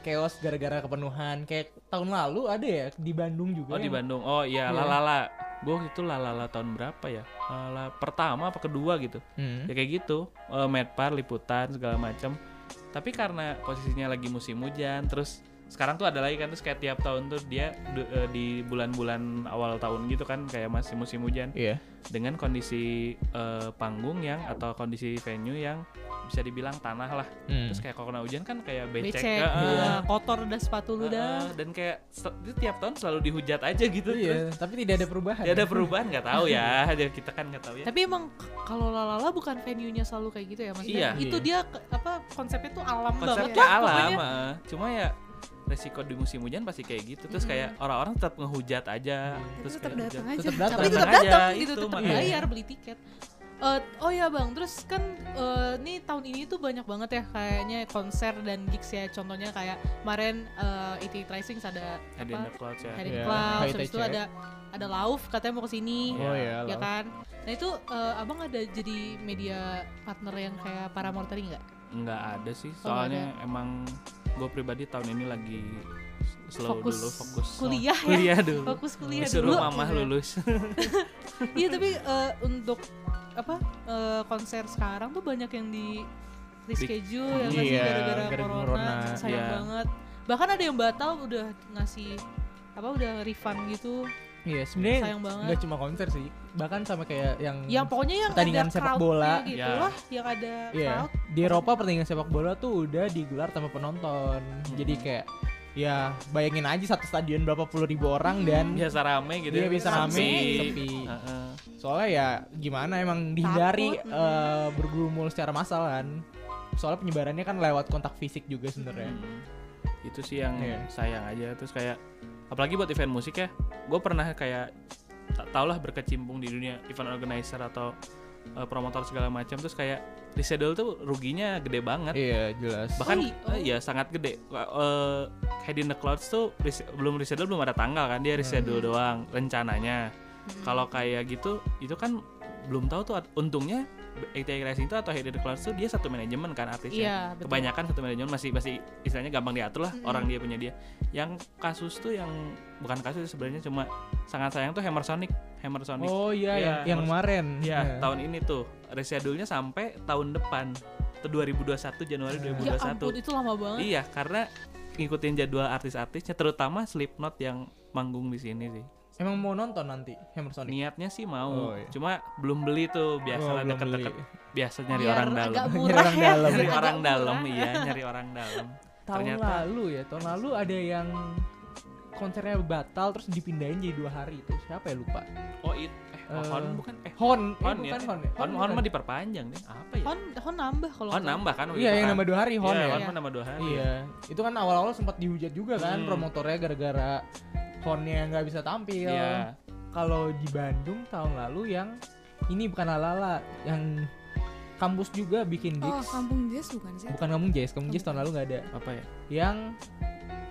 chaos gara-gara kepenuhan kayak tahun lalu ada ya di Bandung juga. oh di yang- Bandung oh iya Iya. lalala gue itu lalala tahun berapa ya Lalala pertama apa kedua gitu Hmm. ya kayak gitu eh, medpar liputan segala macam tapi karena posisinya lagi musim hujan terus sekarang tuh ada lagi kan terus kayak tiap tahun tuh dia du- eh, di bulan-bulan awal tahun gitu kan kayak masih musim hujan Iya. dengan kondisi eh, panggung yang atau kondisi venue yang bisa dibilang tanah lah Hmm. terus kayak kalau kena hujan kan kayak becek, Becek, Heeh. iya, kotor dah sepatu lu dah. Heeh, dan kayak itu tiap tahun selalu dihujat aja gitu Iya, tapi tidak ada perubahan. Tidak ada perubahan nggak tahu ya, [LAUGHS] Jadi kita kan nggak tahu ya. Tapi emang kalau Lalala bukan venue-nya selalu kayak gitu ya maksudnya. Iya. Itu Iya. dia apa konsepnya tuh alam banget konsepnya lah alam pokoknya. heeh. cuma ya resiko di musim hujan pasti kayak gitu terus Mm-mm. kayak orang-orang tetap ngehujat aja terus tetap datang aja Tetap datang. Tapi tetap Datang aja, datang gitu, itu tetap bayar beli tiket. Eh, oh ya bang, terus kan eh, nih tahun ini tuh banyak banget ya kayaknya konser dan gigs ya. Contohnya kayak kemarin eh It Rising ada Head in the apa? clouds ya Head in the Iya, Clouds, habis itu ada ada Lauf katanya mau ke sini, Oh iya, ya Lauf. kan? Nah itu eh, abang ada jadi media partner yang kayak Paramore tadi nggak? nggak ada sih Oh, soalnya emang gue pribadi tahun ini lagi slow Fokus dulu fokus kuliah ya? kuliah dulu Fokus kuliah Disuruh dulu. mamah ya. lulus [LAUGHS] Iya tapi eh, untuk apa eh, konser sekarang tuh banyak yang di reschedule ya nggak sih Iya, gara-gara gara-gara corona, corona. sayang Iya. banget. Bahkan ada yang batal udah ngasih apa udah refund gitu, Iya, sebenarnya sayang banget. nggak cuma konser sih, bahkan sama kayak yang Yang pokoknya yang pertandingan ada sepak bola. gitu Iya. lah, yang ada Iya, crowd. di Eropa pertandingan sepak bola tuh udah digelar tanpa penonton. Jadi kayak ya bayangin aja satu stadion berapa puluh ribu orang dan biasa rame gitu dia ya, bisa rame sepi. Soalnya ya gimana emang dihindari Takut, eh, bergumul secara massal kan. Soalnya penyebarannya kan lewat kontak fisik juga sebenarnya. Hmm. Itu sih yang Iya. sayang aja. Terus kayak apalagi buat event musik ya gue pernah kayak tak tau lah berkecimpung di dunia event organizer atau uh, promotor segala macam. Terus kayak reschedule tuh ruginya gede banget. Iya, jelas. bahkan Oh, ya sangat gede. Uh, Head in the Clouds tuh res- belum reschedule belum ada tanggal kan. Dia reschedule doang rencananya. Hmm. kalau kayak gitu itu kan belum tahu tuh untungnya ATI Rising itu atau the Clouds tuh dia satu manajemen kan artisnya Iya, betul. kebanyakan satu manajemen masih masih istilahnya gampang diatur lah Mm-mm. orang dia punya dia yang kasus tuh yang bukan kasus sebenarnya cuma sangat sayang tuh Hammer Sonic Hammer Sonic Oh iya, Iya, yang, yang kemarin. ya Iya. tahun ini tuh reschedule-nya sampai tahun depan ke 2021 Januari Ya Ya 2021 ampun itu lama banget. iya karena ngikutin jadwal artis-artisnya terutama Slipknot yang manggung di sini sih Emang mau nonton nanti Hammer Sonic? niatnya sih mau Oh, iya. cuma belum beli tuh biasa Oh, lah belum deket-deket biasa nyari Biar orang agak dalam Nyari murah orang ya. dalam. nyari orang dalam iya nyari orang dalam Tahun Ternyata- lalu ya, tahun lalu ada yang konsernya batal terus dipindahin jadi dua hari itu. Siapa ya lupa? oh it eh oh, Eh, Hon bukan eh Hon, eh, Hon ya bukan eh. Hon ya? Hon, Hon bukan. mah diperpanjang deh apa ya Hon, Hon nambah kalau Hon nambah kan Iya, yang nambah dua hari Hon Iya, ya. Hon mah nambah dua hari Iya, itu kan awal-awal sempat dihujat juga kan Hmm. promotornya gara-gara Honnya nggak bisa tampil. Iya. Kalau di Bandung tahun lalu yang ini bukan Alala, yang kampus juga bikin Oh, gigs. kampung jazz bukan sih? Bukan kampung jazz, kampung jazz tahun lalu nggak ada. apa ya Yang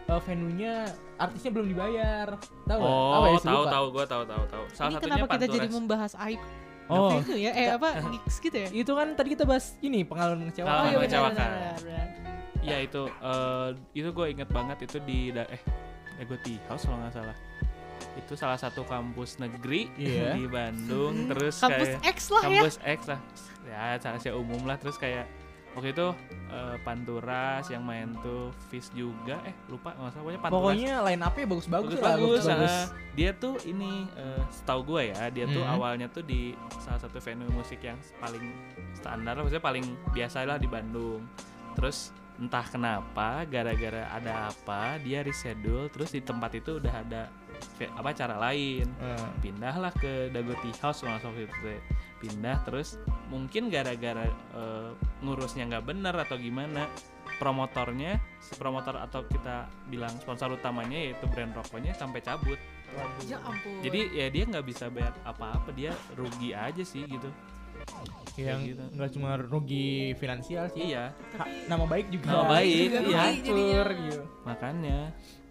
eh, venue-nya artisnya belum dibayar. Tahu oh Apa ya, tahu tahu gua tahu tahu tahu salah Ini satunya kenapa kita jadi Panturas. membahas aib Oh, [LAUGHS] itu ya? Eh apa gigs gitu ya? itu kan tadi kita bahas ini pengalaman kecewa. Pengalaman iya, mengecewakan. benar, benar, benar. Iya itu eh, itu gue inget banget itu di eh Egoti House kalau nggak salah itu salah satu kampus negeri Iya. di Bandung terus Kampus kayak X lah ya. kampus X lah ya saya umum lah terus kayak waktu itu eh, Panturas yang main tuh Fish juga eh lupa nggak salah pokoknya Panturas Pokoknya line up-nya bagus-bagus bagus lah. bagus, bagus. ah. dia tuh ini eh, setahu gue ya dia tuh Hmm. awalnya tuh di salah satu venue musik yang paling standar maksudnya paling biasa lah di Bandung terus entah kenapa gara-gara ada apa dia reschedule terus di tempat itu udah ada apa cara lain. Eh, pindahlah ke Dagoti House waktu itu pindah terus mungkin gara-gara eh, ngurusnya nggak bener atau gimana promotornya si promotor atau kita bilang sponsor utamanya yaitu brand rokoknya sampai cabut. Ya ampun. jadi ya dia nggak bisa bayar apa-apa dia rugi aja sih gitu yang gitu. nggak cuma rugi finansial sih. iya Ha- nama baik juga. Nama baik, juga iya. Hancur gitu. makanya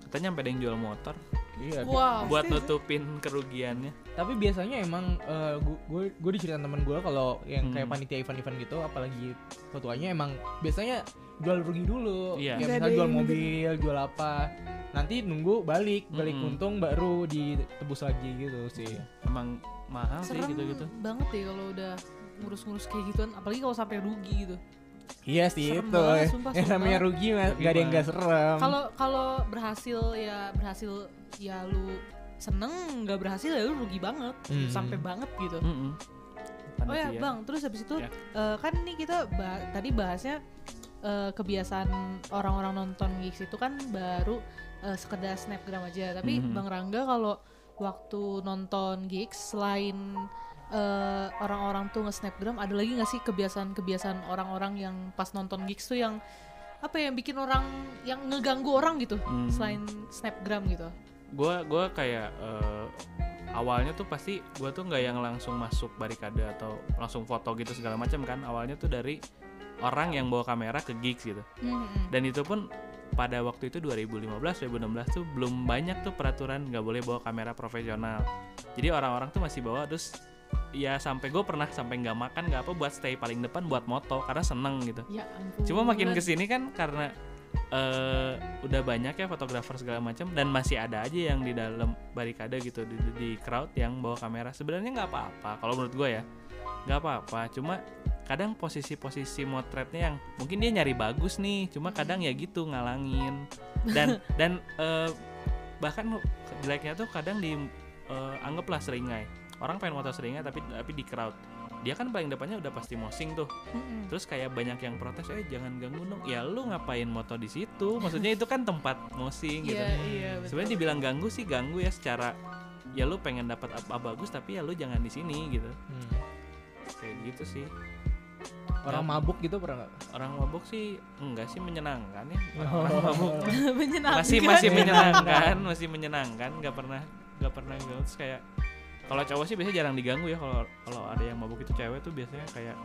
katanya sampai ada yang jual motor Iya. Wow. buat nutupin kerugiannya Tapi biasanya emang gue gue diceritain temen gue kalau yang kayak Hmm. panitia event-event gitu, apalagi ketuanya emang biasanya jual rugi dulu. Iya. Kayak Nggak misalnya jual mobil, jual apa. Nanti nunggu balik, balik Mm-mm. untung baru ditebus lagi gitu sih. emang mahal sih Serem gitu-gitu banget deh kalau udah ngurus-ngurus kayak gituan, apalagi kalau sampai rugi gitu. Iya sih Serem itu. banget, sumpah, yang serem namanya rugi mah Rugi gak ada yang gak serem. Kalau kalau berhasil ya berhasil ya lu seneng, nggak berhasil ya lu rugi banget, Hmm. sampai banget gitu. Mm-mm. Oh ya Panitia. bang, terus habis itu Ya. eh, kan nih kita ba- tadi bahasnya eh, kebiasaan orang-orang nonton gigs itu kan baru eh, sekedar snapgram aja. Tapi Mhm. bang Rangga kalau waktu nonton gigs selain eh, orang-orang tuh nge-snapgram, ada lagi nggak sih kebiasaan-kebiasaan orang-orang yang pas nonton gigs tuh yang apa ya, yang bikin orang yang ngeganggu orang gitu Hmm. selain snapgram gitu. gua gua kayak eh, awalnya tuh pasti gua tuh nggak yang langsung masuk barikade atau langsung foto gitu segala macam kan awalnya tuh dari orang yang bawa kamera ke gigs gitu Mhm. dan itu pun pada waktu itu 2015 2016 tuh belum banyak tuh peraturan nggak boleh bawa kamera profesional jadi orang-orang tuh masih bawa terus ya sampai gue pernah sampai nggak makan nggak apa buat stay paling depan buat moto karena seneng gitu Ya ampun. Cuma makin ke sini kan karena eh udah banyak ya fotografer segala macam dan masih ada aja yang di dalam barikade gitu di, di crowd yang bawa kamera. Sebenarnya nggak apa-apa kalau menurut gue ya nggak apa-apa. Cuma kadang posisi-posisi motretnya yang mungkin dia nyari bagus nih, cuma kadang ya gitu ngalangin [LAUGHS] dan dan eh, bahkan jeleknya tuh kadang di eh, anggaplah seringai. Orang pengen moto seringai tapi tapi di crowd. Dia kan paling depannya udah pasti mosing tuh Mhm. terus kayak banyak yang protes eh jangan ganggu dong ya lu ngapain moto di situ maksudnya itu kan tempat mosing gitu Iya, iya, betul. sebenarnya dibilang ganggu sih ganggu ya secara ya lu pengen dapat apa bagus tapi ya lu jangan di sini gitu Hmm. kayak gitu sih Orang Ya. mabuk gitu pernah nggak? orang mabuk sih enggak sih menyenangkan ya Oh. orang mabuk [LAUGHS] menyenangkan. masih masih menyenangkan masih menyenangkan nggak pernah nggak pernah terus kayak kalau cowok sih biasanya jarang diganggu ya kalau kalau ada yang mabuk itu cewek tuh biasanya kayak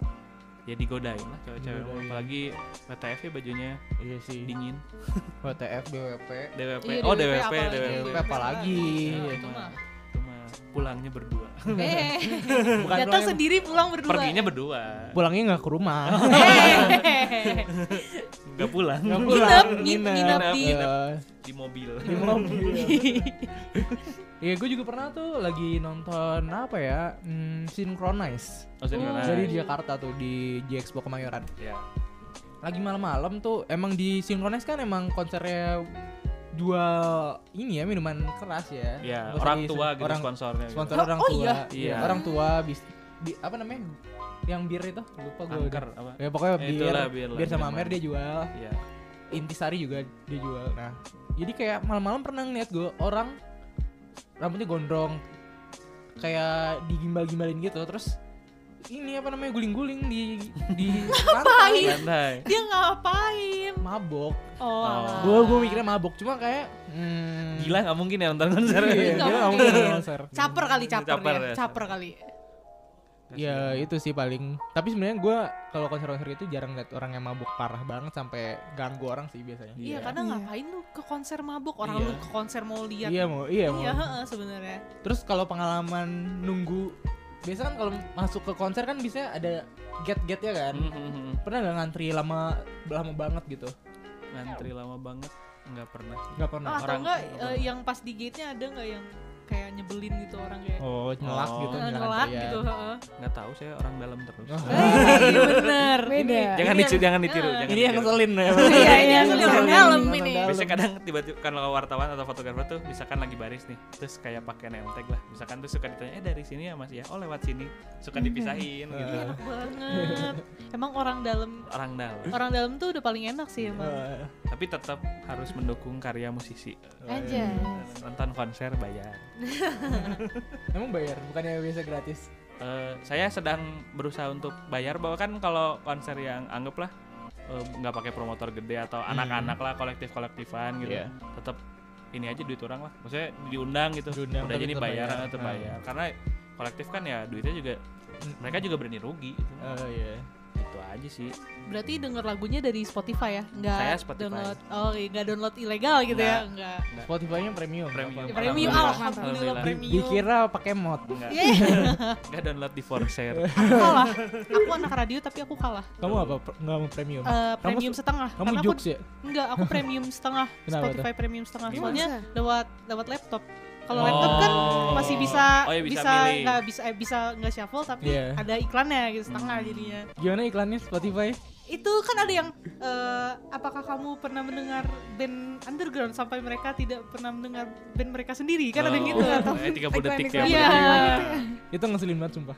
ya digodain lah cewek-cewek Digodain. apalagi WTF ya bajunya Iya sih. dingin [LAUGHS] WTF, BWP. DWP Iya, oh DWP DWP apalagi. DWP DWP apalagi. Iya, itu mah. itu mah pulangnya berdua [LAUGHS] Eh, Bukan datang sendiri pulang berdua. perginya berdua Pulangnya nggak ke rumah. [LAUGHS] Nggak pulang Nggak Nginep, pulang, ngin- nginep di- Iya, di mobil di mobil. Iya, gue juga pernah tuh lagi nonton apa ya, hmm, Synchronize. oh, Synchronize. Jadi di Jakarta tuh di J Expo Kemayoran. ya Lagi malam-malam tuh emang di Synchronize kan emang konsernya jual ini ya minuman keras ya. ya usah orang di- tua gitu orang sponsornya gitu. sponsor Oh, orang oh tua. iya? Iya. Orang tua bis, bi- apa namanya? Yang bir itu lupa gue. angker apa Ya pokoknya Ya, bir, itulah, bir sama. Amer dia jual. ya Intisari juga dia jual. Nah, jadi kayak malam-malam pernah ngeliat gue orang rambutnya gondrong kayak digimbal-gimbalin gitu terus ini apa namanya guling-guling di di [LAUGHS] lantai santai Dia ngapain? mabok Oh, Oh. alah. gue gue mikirnya mabok cuma kayak hmm, gila nggak mungkin ya nonton konser iya, Nggak dia nggak mungkin. mungkin konser. Caper kali caper, Caper ya. ya, Caper kali. Ya itu sih paling tapi sebenarnya gue kalau konser-konser itu jarang liat orang yang mabuk parah banget sampai ganggu orang sih biasanya Iya, Iya. karena Iya. ngapain lu ke konser mabuk? Orang Iya. lu ke konser mau lihat. iya mau iya mau Iya, heeh, sebenarnya. Terus kalau pengalaman nunggu biasa kan kalau masuk ke konser kan bisa ada get-get ya kan. Mhm. Pernah nggak ngantri lama lama banget gitu? ngantri lama banget nggak pernah sih. Nggak pernah. Ah, atau orang- enggak orang- eh, yang pas di gate-nya ada enggak yang kayak nyebelin gitu orang kayak Oh, nyelak Oh. gitu. eh, nyelak kalian. gitu heeh. nggak tahu saya orang dalam terus Oh. Eh, bener [LAUGHS] Beda. jangan Ini ditiru jangan ditiru eh, jangan Ini yang ditiru. ngeselin ya. [LAUGHS] Iya, ini yang ngeselin. Dalam ini. Biasanya kadang tiba-tiba kalau wartawan atau fotografer tuh misalkan lagi baris nih, terus kayak pakai name tag lah. Misalkan tuh suka ditanya, "Eh dari sini ya Mas ya?" Oh, lewat sini. Suka dipisahin gitu. Enak banget emang orang dalam Orang dalam. orang dalam tuh udah paling enak sih emang Tapi tetap harus mendukung karya musisi. aja Nonton konser bayar. [LAUGHS] Emang bayar, bukannya biasa gratis. Eh, saya sedang berusaha untuk bayar bahwa kan kalau konser yang anggaplah eh, nggak pakai promotor gede atau anak-anak lah kolektif-kolektifan gitu Iya. tetap ini aja duit orang lah maksudnya diundang gitu Diundang, udah jadi bayar bayar. tetap Ah. bayar karena kolektif kan ya duitnya juga Hmm. mereka juga berani rugi gitu. Oh iya. Itu aja sih berarti denger lagunya dari Spotify ya nggak Saya Spotify. download oh iya, nggak download ilegal gitu ya nggak Spotify-nya premium. Premium. apa-apa. premium Alhamdulillah. alhamdulillah Alhamdulillah. premium Dikira pakai mod. enggak Yeay, enggak [LAUGHS] download di Forshare [LAUGHS] aku kalah aku anak radio tapi aku kalah Kamu apa? Nggak mau premium? Kamu premium su- setengah Kamu karena aku ya? enggak aku premium setengah [LAUGHS] Kenapa Spotify premium setengah soalnya lewat lewat laptop kalau Oh. laptop kan masih bisa Oh, iya, bisa bisa milih. nggak bisa eh, bisa nggak shuffle tapi Iya. ada iklannya gitu setengah Hmm. jadinya Gimana iklannya Spotify? itu kan ada yang eh, apakah kamu pernah mendengar band underground sampai mereka tidak pernah mendengar band mereka sendiri kan ada yang gitu Oh, atau [LAUGHS] eh, 30 detik iklan-iklan. 30 Iya. detik Itu ngeselin banget sumpah.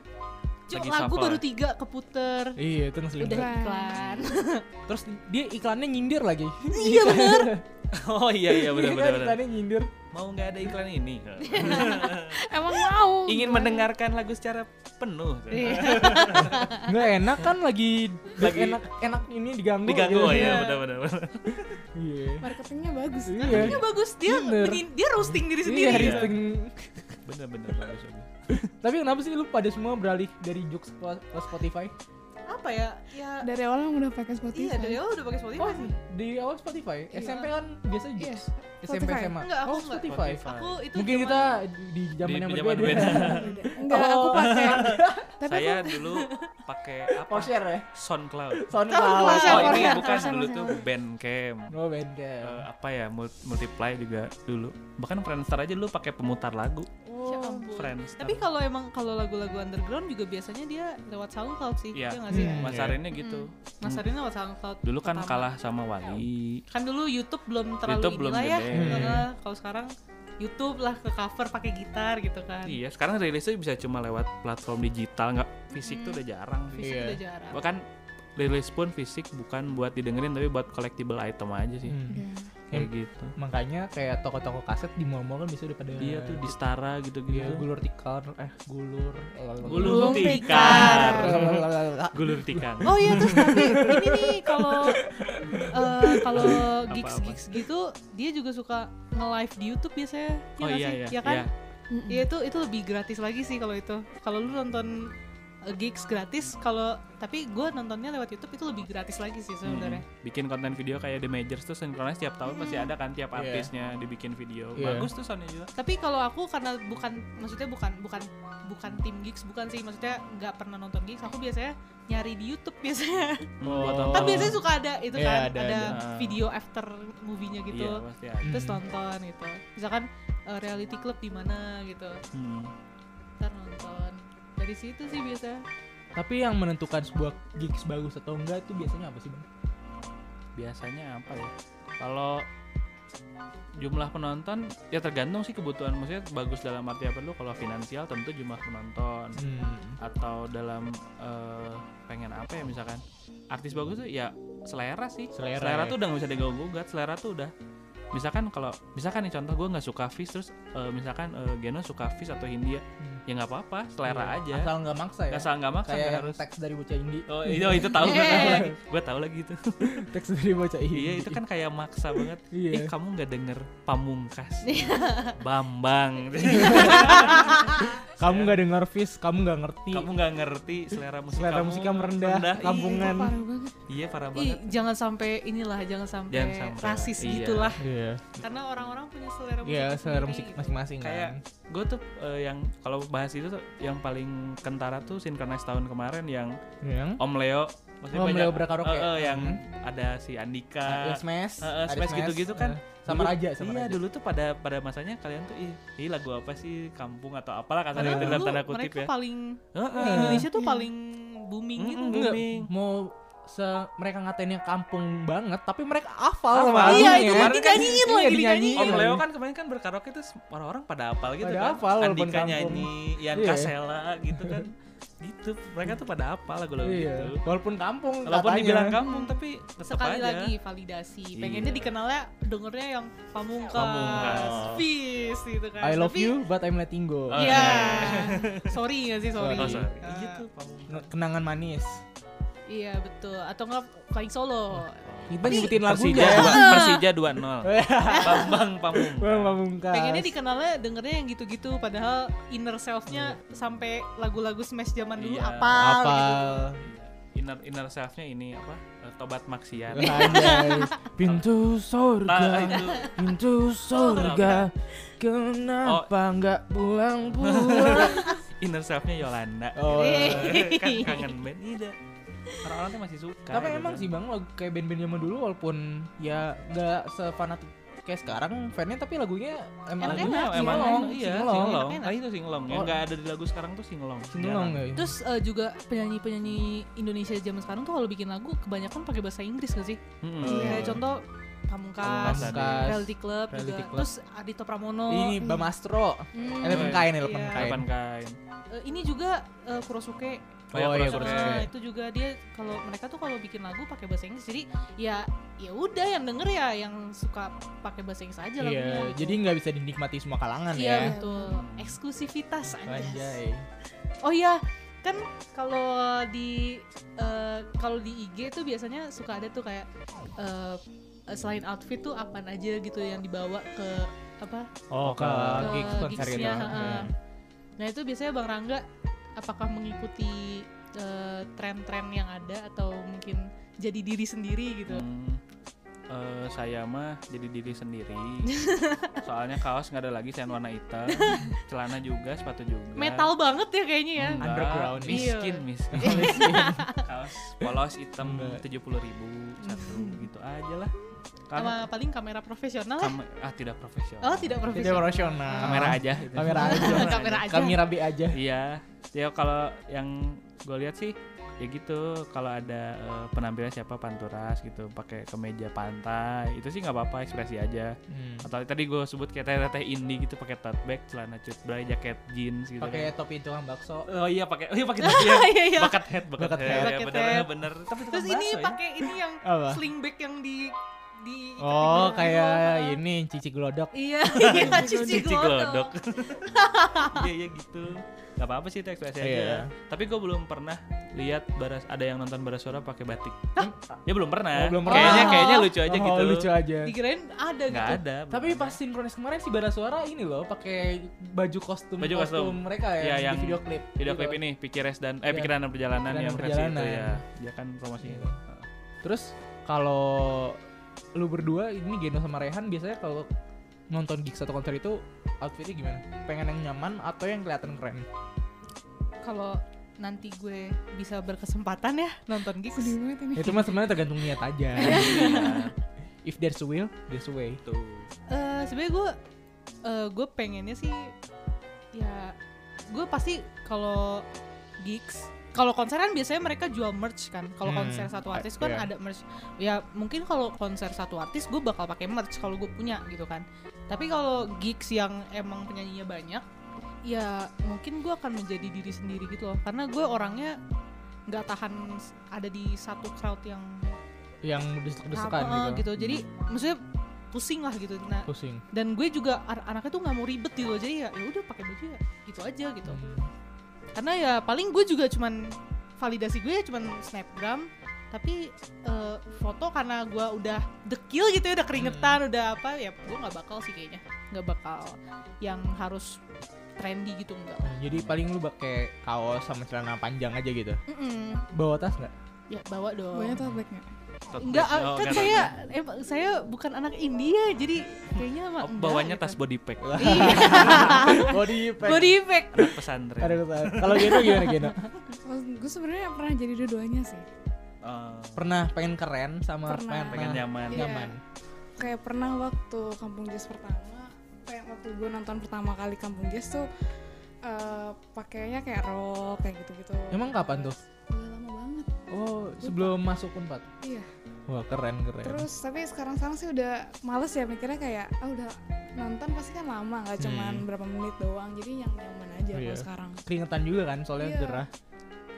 Cuk, lagi lagu shuffle. baru tiga keputer Iya, itu ngeselin udah iklan [LAUGHS] Terus dia iklannya nyindir lagi. iya bener [LAUGHS] oh iya iya benar Iya benar iklannya nyindir. mau nggak ada iklan ini [LAUGHS] Emang mau. ingin mendengarkan lagu secara penuh Iya. Nggak enak kan lagi Lagi- enak enak ini diganggu. diganggu gitu. iya Iya. benar benar. Iya. Marketingnya bagus. Iya. Ini bagus dia Bener. dia roasting diri Iya, sendiri listing. benar benar bagus bagus. [LAUGHS] Tapi kenapa sih lu pada semua beralih dari Jux ke Spotify? apa ya ya Dari awal emang udah pakai Spotify. iya dari awal udah pakai Spotify Oh, sih di awal Spotify. Iya. SMP kan biasa Jux. Iya, SMP Spotify. SMA. Enggak, aku oh. Spotify. aku itu Mungkin kita di zaman yang berbeda. [LAUGHS] Enggak, aku Oh. pakai. [LAUGHS] Tapi saya dulu pakai apa share ya? SoundCloud SoundCloud. Oh ini share, bukan dulu tuh Bandcamp Oh, Bandcamp. Eh, apa ya mul- multiply juga dulu bahkan Friendster aja dulu pakai pemutar lagu Ya ampun. Friendster Tapi kalau emang kalau lagu-lagu underground juga biasanya dia lewat SoundCloud sih. Iya. Iya nggak sih? Hmm. masarinnya gitu Masarinnya lewat SoundCloud. dulu kan pertama. kalah sama Wali Kan dulu YouTube belum terlalu YouTube belum ya. Karena kalau sekarang YouTube lah ke cover pakai gitar gitu kan. iya sekarang rilisnya bisa cuma lewat platform digital nggak fisik tuh Hmm. udah jarang Fisik Iya. udah jarang. bahkan rilis pun fisik bukan buat didengerin tapi buat collectible item aja sih Hmm. Iya. Kayak gitu Makanya kayak toko-toko kaset di mall-mall kan bisa udah pada iya tuh di Stara gitu gitu Iya, gulur tikar, eh gulur, Gulur Gulung tikar. gulur tikar Oh iya terus tapi [LAUGHS] ini nih kalau eh, kalau gigs gigs gitu dia juga suka nge-live di YouTube biasanya. oh nggak iya sih? iya Ya kan? iya. Iya itu itu lebih gratis lagi sih kalau itu. Kalau lu nonton uh, gigs gratis, kalau tapi gue nontonnya lewat YouTube itu lebih gratis lagi sih sebenarnya. Mm, bikin konten video kayak The Majors tuh sinkronis tiap tahun pasti ada kan tiap Iya. artisnya dibikin video Iya. bagus tuh soundnya juga Tapi kalau aku karena bukan maksudnya bukan bukan bukan tim gigs bukan sih maksudnya nggak pernah nonton gigs aku biasanya nyari di YouTube biasanya Hmm, Oh. kan biasanya suka ada itu Iya, kan ada, ada, ada. video after movie-nya gitu pasti ada terus Hmm. nonton gitu misalkan uh, reality club di mana gitu Hmm. Dari situ sih biasa. Tapi yang menentukan sebuah gigs bagus atau enggak itu biasanya apa sih, Bang? biasanya apa ya? Kalau jumlah penonton ya tergantung sih kebutuhan. Maksudnya bagus dalam arti apa dulu? Kalau finansial tentu jumlah penonton. Hmm. atau dalam eh, pengen apa ya misalkan? Artis bagus tuh ya selera sih. Selera, ya. tuh udah nggak bisa diganggu gugat selera tuh udah. Misalkan kalau misalkan nih contoh gue nggak suka fish terus eh, misalkan eh, Geno suka fish atau Hindia. Hmm. Ya nggak apa-apa selera Iya. aja Asal nggak maksa ya. nggak salah nggak maksa Kayak yang harus teks dari bocah indie. oh itu itu tahu gue tahu lagi [LAUGHS] gue tahu lagi itu [LAUGHS] teks dari bocah indie. iya itu kan kayak maksa banget Iya. eh kamu nggak denger pamungkas bambang [LAUGHS] kamu nggak dengar Fish, kamu nggak ngerti. kamu nggak ngerti selera musik Selera kamu musik kamu rendah, kampungan. Parah banget. iya, iya parah Ih, banget jangan sampai inilah jangan sampai, Jangan sampai, rasis iya. gitulah Iya. karena orang-orang punya selera musik Iya, selera musik gitu. masing-masing kayak kan. Gue tuh eh, yang kalau bahas itu tuh yang paling kentara tuh Synchronize tahun kemarin yang Yang Om Leo Maksudnya Oh, banyak Meleo Karaoke. Eh, eh, yang Hmm. ada si Andika. Ya, Smash, eh, ada Smash gitu-gitu kan. eh, sama Dulu- Raja sama iya Raja. dulu tuh pada pada masanya kalian tuh ih, ih lagu apa sih kampung atau apalah Padahal itu dalam tanda kutip mereka ya paling Heeh. di Indonesia tuh Iya. paling booming gitu. Mm-mm, Enggak, booming. mau se mereka ngatainnya kampung banget tapi mereka hafal sama Iya, itu Kemarin kan dinyanyiin Iya, lagi dinyanyiin. dinyanyiin. Om Iya. Leo kan kemarin kan berkaraoke tuh orang-orang pada hafal gitu Pada kan. hafal Andika nyanyi, Ian Iya. Kasela gitu kan. gitu. Mereka tuh pada hafal lagu-lagu Iya. gitu. Walaupun kampung Walaupun katanya. dibilang kampung tapi tetap Sekali aja. lagi validasi. Pengennya Iya. dikenalnya dengernya yang pamungkas, Pamungkas. peace gitu kan. I love Tapi- you but I'm letting go. Oh, Iya. iya. sorry gak sih sorry. Oh, sorry. Ah, Gitu pamungkas. Kenangan manis. Iya betul. Atau nggak flying solo. Kita nyebutin lagunya. Persija 2-0. [LAUGHS] Bambang Pamungkas. Bang Pamungkas. Pengennya dikenalnya dengernya yang gitu-gitu. Padahal inner self-nya sampai lagu-lagu smash zaman dulu Iya. apa? apa? Gitu. Inner inner self-nya ini apa? Eh, Tobat maksiat. [LAUGHS] Pintu Nah, surga, itu pintu surga. Kenapa nggak pulang-pulang? [LAUGHS] inner self-nya Yolanda. Oh. kan kangen band Ida. Orang-orang tuh masih suka. Tapi gitu emang kan. sih bang, lagu kayak band-band zaman dulu walaupun ya nggak sefanatik kayak sekarang fannya tapi lagunya emang Enak-enak, lagunya Emang, emang, singelong, iya, singelong. singelong. Enak-enak. Ah, itu singelong. Yang Oh. nggak ada di lagu sekarang tuh singelong. Singelong ya. Terus eh, juga penyanyi-penyanyi Indonesia zaman sekarang tuh kalau bikin lagu kebanyakan pakai bahasa Inggris gak sih? Iya. Kayak contoh Pamungkas, Pamungkas. Reality Club Reality juga. Club. Terus Adito Pramono. Ini Bamastro. Hmm, Eleven Oh, kain, iya. eleven kain. Kapan kain? Eh, ini juga eh, Kurosuke. Oh, ya, Oh, iya. Nah, itu juga dia kalau mereka tuh kalau bikin lagu pakai bahasa Inggris jadi ya ya udah yang denger ya yang suka pakai bahasa Inggris aja lagunya. Iya, gitu. jadi nggak bisa dinikmati semua kalangan iya ya. betul. Eksklusivitas aja. Anjay. Oh iya, kan kalau di eh, kalau di IG tuh biasanya suka ada tuh kayak eh, selain outfit tuh apa aja gitu yang dibawa ke apa? Oh, ke Ke gigs konser gitu. Iya. Nah, itu biasanya Bang Rangga apakah mengikuti eh, tren-tren yang ada atau mungkin jadi diri sendiri gitu? Hmm, eh, saya mah jadi diri sendiri. [LAUGHS] Soalnya kaos nggak ada lagi saya warna hitam, [LAUGHS] celana juga, sepatu juga. Metal banget ya kayaknya ya. Enggak, Underground. miskin, Iya. miskin. [LAUGHS] kaos polos hitam tujuh puluh ribu satu gitu aja lah. Sama Karena paling kamera profesional kam- ah tidak profesional. Oh, tidak Tidak profesional. profesional. Kamera aja. gitu. Kamera aja. [LAUGHS] Kamera aja. Kamera B aja. Iya, ya kalau yang gue lihat sih ya gitu kalau ada eh, penampilan siapa panturas gitu pakai kemeja pantai itu sih nggak apa-apa ekspresi aja Hmm. atau tadi gue sebut kayak teteh indie gitu pakai tote bag celana cut bray jaket jeans gitu Pakai kan. topi tukang bakso. oh iya pakai oh iya pakai [LAUGHS] topi ya Iya, iya. bakat head Bucket head, head. ya, bener, head. bener tapi Terus ini ya. pakai ini yang sling bag yang di di Oh, kayak ini cici glodok. Iya, [LAUGHS] iya cici cici glodok. [LAUGHS] iya iya gitu nggak apa-apa sih itu ekspresi Iya. aja tapi gue belum pernah lihat baras ada yang nonton baras suara pakai batik ya belum pernah Oh, belum pernah. kayaknya Oh. kayaknya lucu aja Oh, gitu lucu aja. Dikirain ada nggak gitu. ada Tapi pas sinkronis kemarin si Suara ini loh pakai baju kostum Baju kostum. mereka ya, Iya, di yang video klip. video Gitu. klip ini Pikires dan eh Iya. pikiran dan perjalanan Pikiran yang versi itu ya dia kan promosi Iya. Terus kalau lu berdua ini Geno sama Rehan biasanya kalau nonton gigs atau konser itu outfitnya gimana? Pengen yang nyaman atau yang kelihatan keren? Kalau nanti gue bisa berkesempatan ya nonton gigs. Ini. itu mah sebenarnya tergantung niat aja. [LAUGHS] Iya, If there's a will, there's a way. tuh Eh sebenarnya gue eh, gue pengennya sih ya gue pasti kalau gigs kalau konser kan biasanya mereka jual merch kan. Kalau Hmm, konser satu artis kan iya. ada merch. Ya mungkin kalau konser satu artis gue bakal pakai merch kalau gue punya gitu kan. Tapi kalau gigs yang emang penyanyinya banyak ya mungkin gue akan menjadi diri sendiri gitu loh. Karena gue orangnya nggak tahan ada di satu crowd yang Yang desek-desekan gitu. gitu. Jadi maksudnya pusing lah gitu. Nah Pusing. dan gue juga an- anaknya tuh nggak mau ribet gitu loh. Jadi ya ya udah pakai baju ya gitu aja gitu. Hmm. Karena ya paling gue juga cuman validasi gue ya cuman snapgram tapi eh, foto karena gue udah dekil gitu ya udah keringetan udah apa ya gue nggak bakal sih kayaknya nggak bakal yang harus trendy gitu enggak Hmm, Jadi paling lu pakai kaos sama celana panjang aja gitu. Mm-mm. Bawa tas nggak? ya bawa dong Banyak nggak? Enggak ah, Oh, kan nggak, saya emang saya bukan anak India jadi kayaknya mah Oh, enggak bawanya gitu. tas body pack iya [LAUGHS] Body pack. body bag pesantren. Kalau Geno gimana Geno? Kalau gue sebenarnya pernah jadi dua-duanya sih. Oh, Pernah pengen keren sama Pernah. pengen, pengen nyaman. Iya. nyaman. kayak pernah waktu Kampung Jazz pertama kayak waktu gue nonton pertama kali Kampung Jazz tuh eh, pakainya kayak rock kayak gitu-gitu Emang kapan tuh? Oh, sebelum masuk Unpad. iya Wah, keren keren. terus tapi sekarang sekarang sih udah males ya mikirnya kayak ah udah nonton pasti kan lama nggak cuman Hmm. berapa menit doang jadi yang nyaman aja Iya. kalau sekarang keringetan juga kan soalnya Iya. gerah.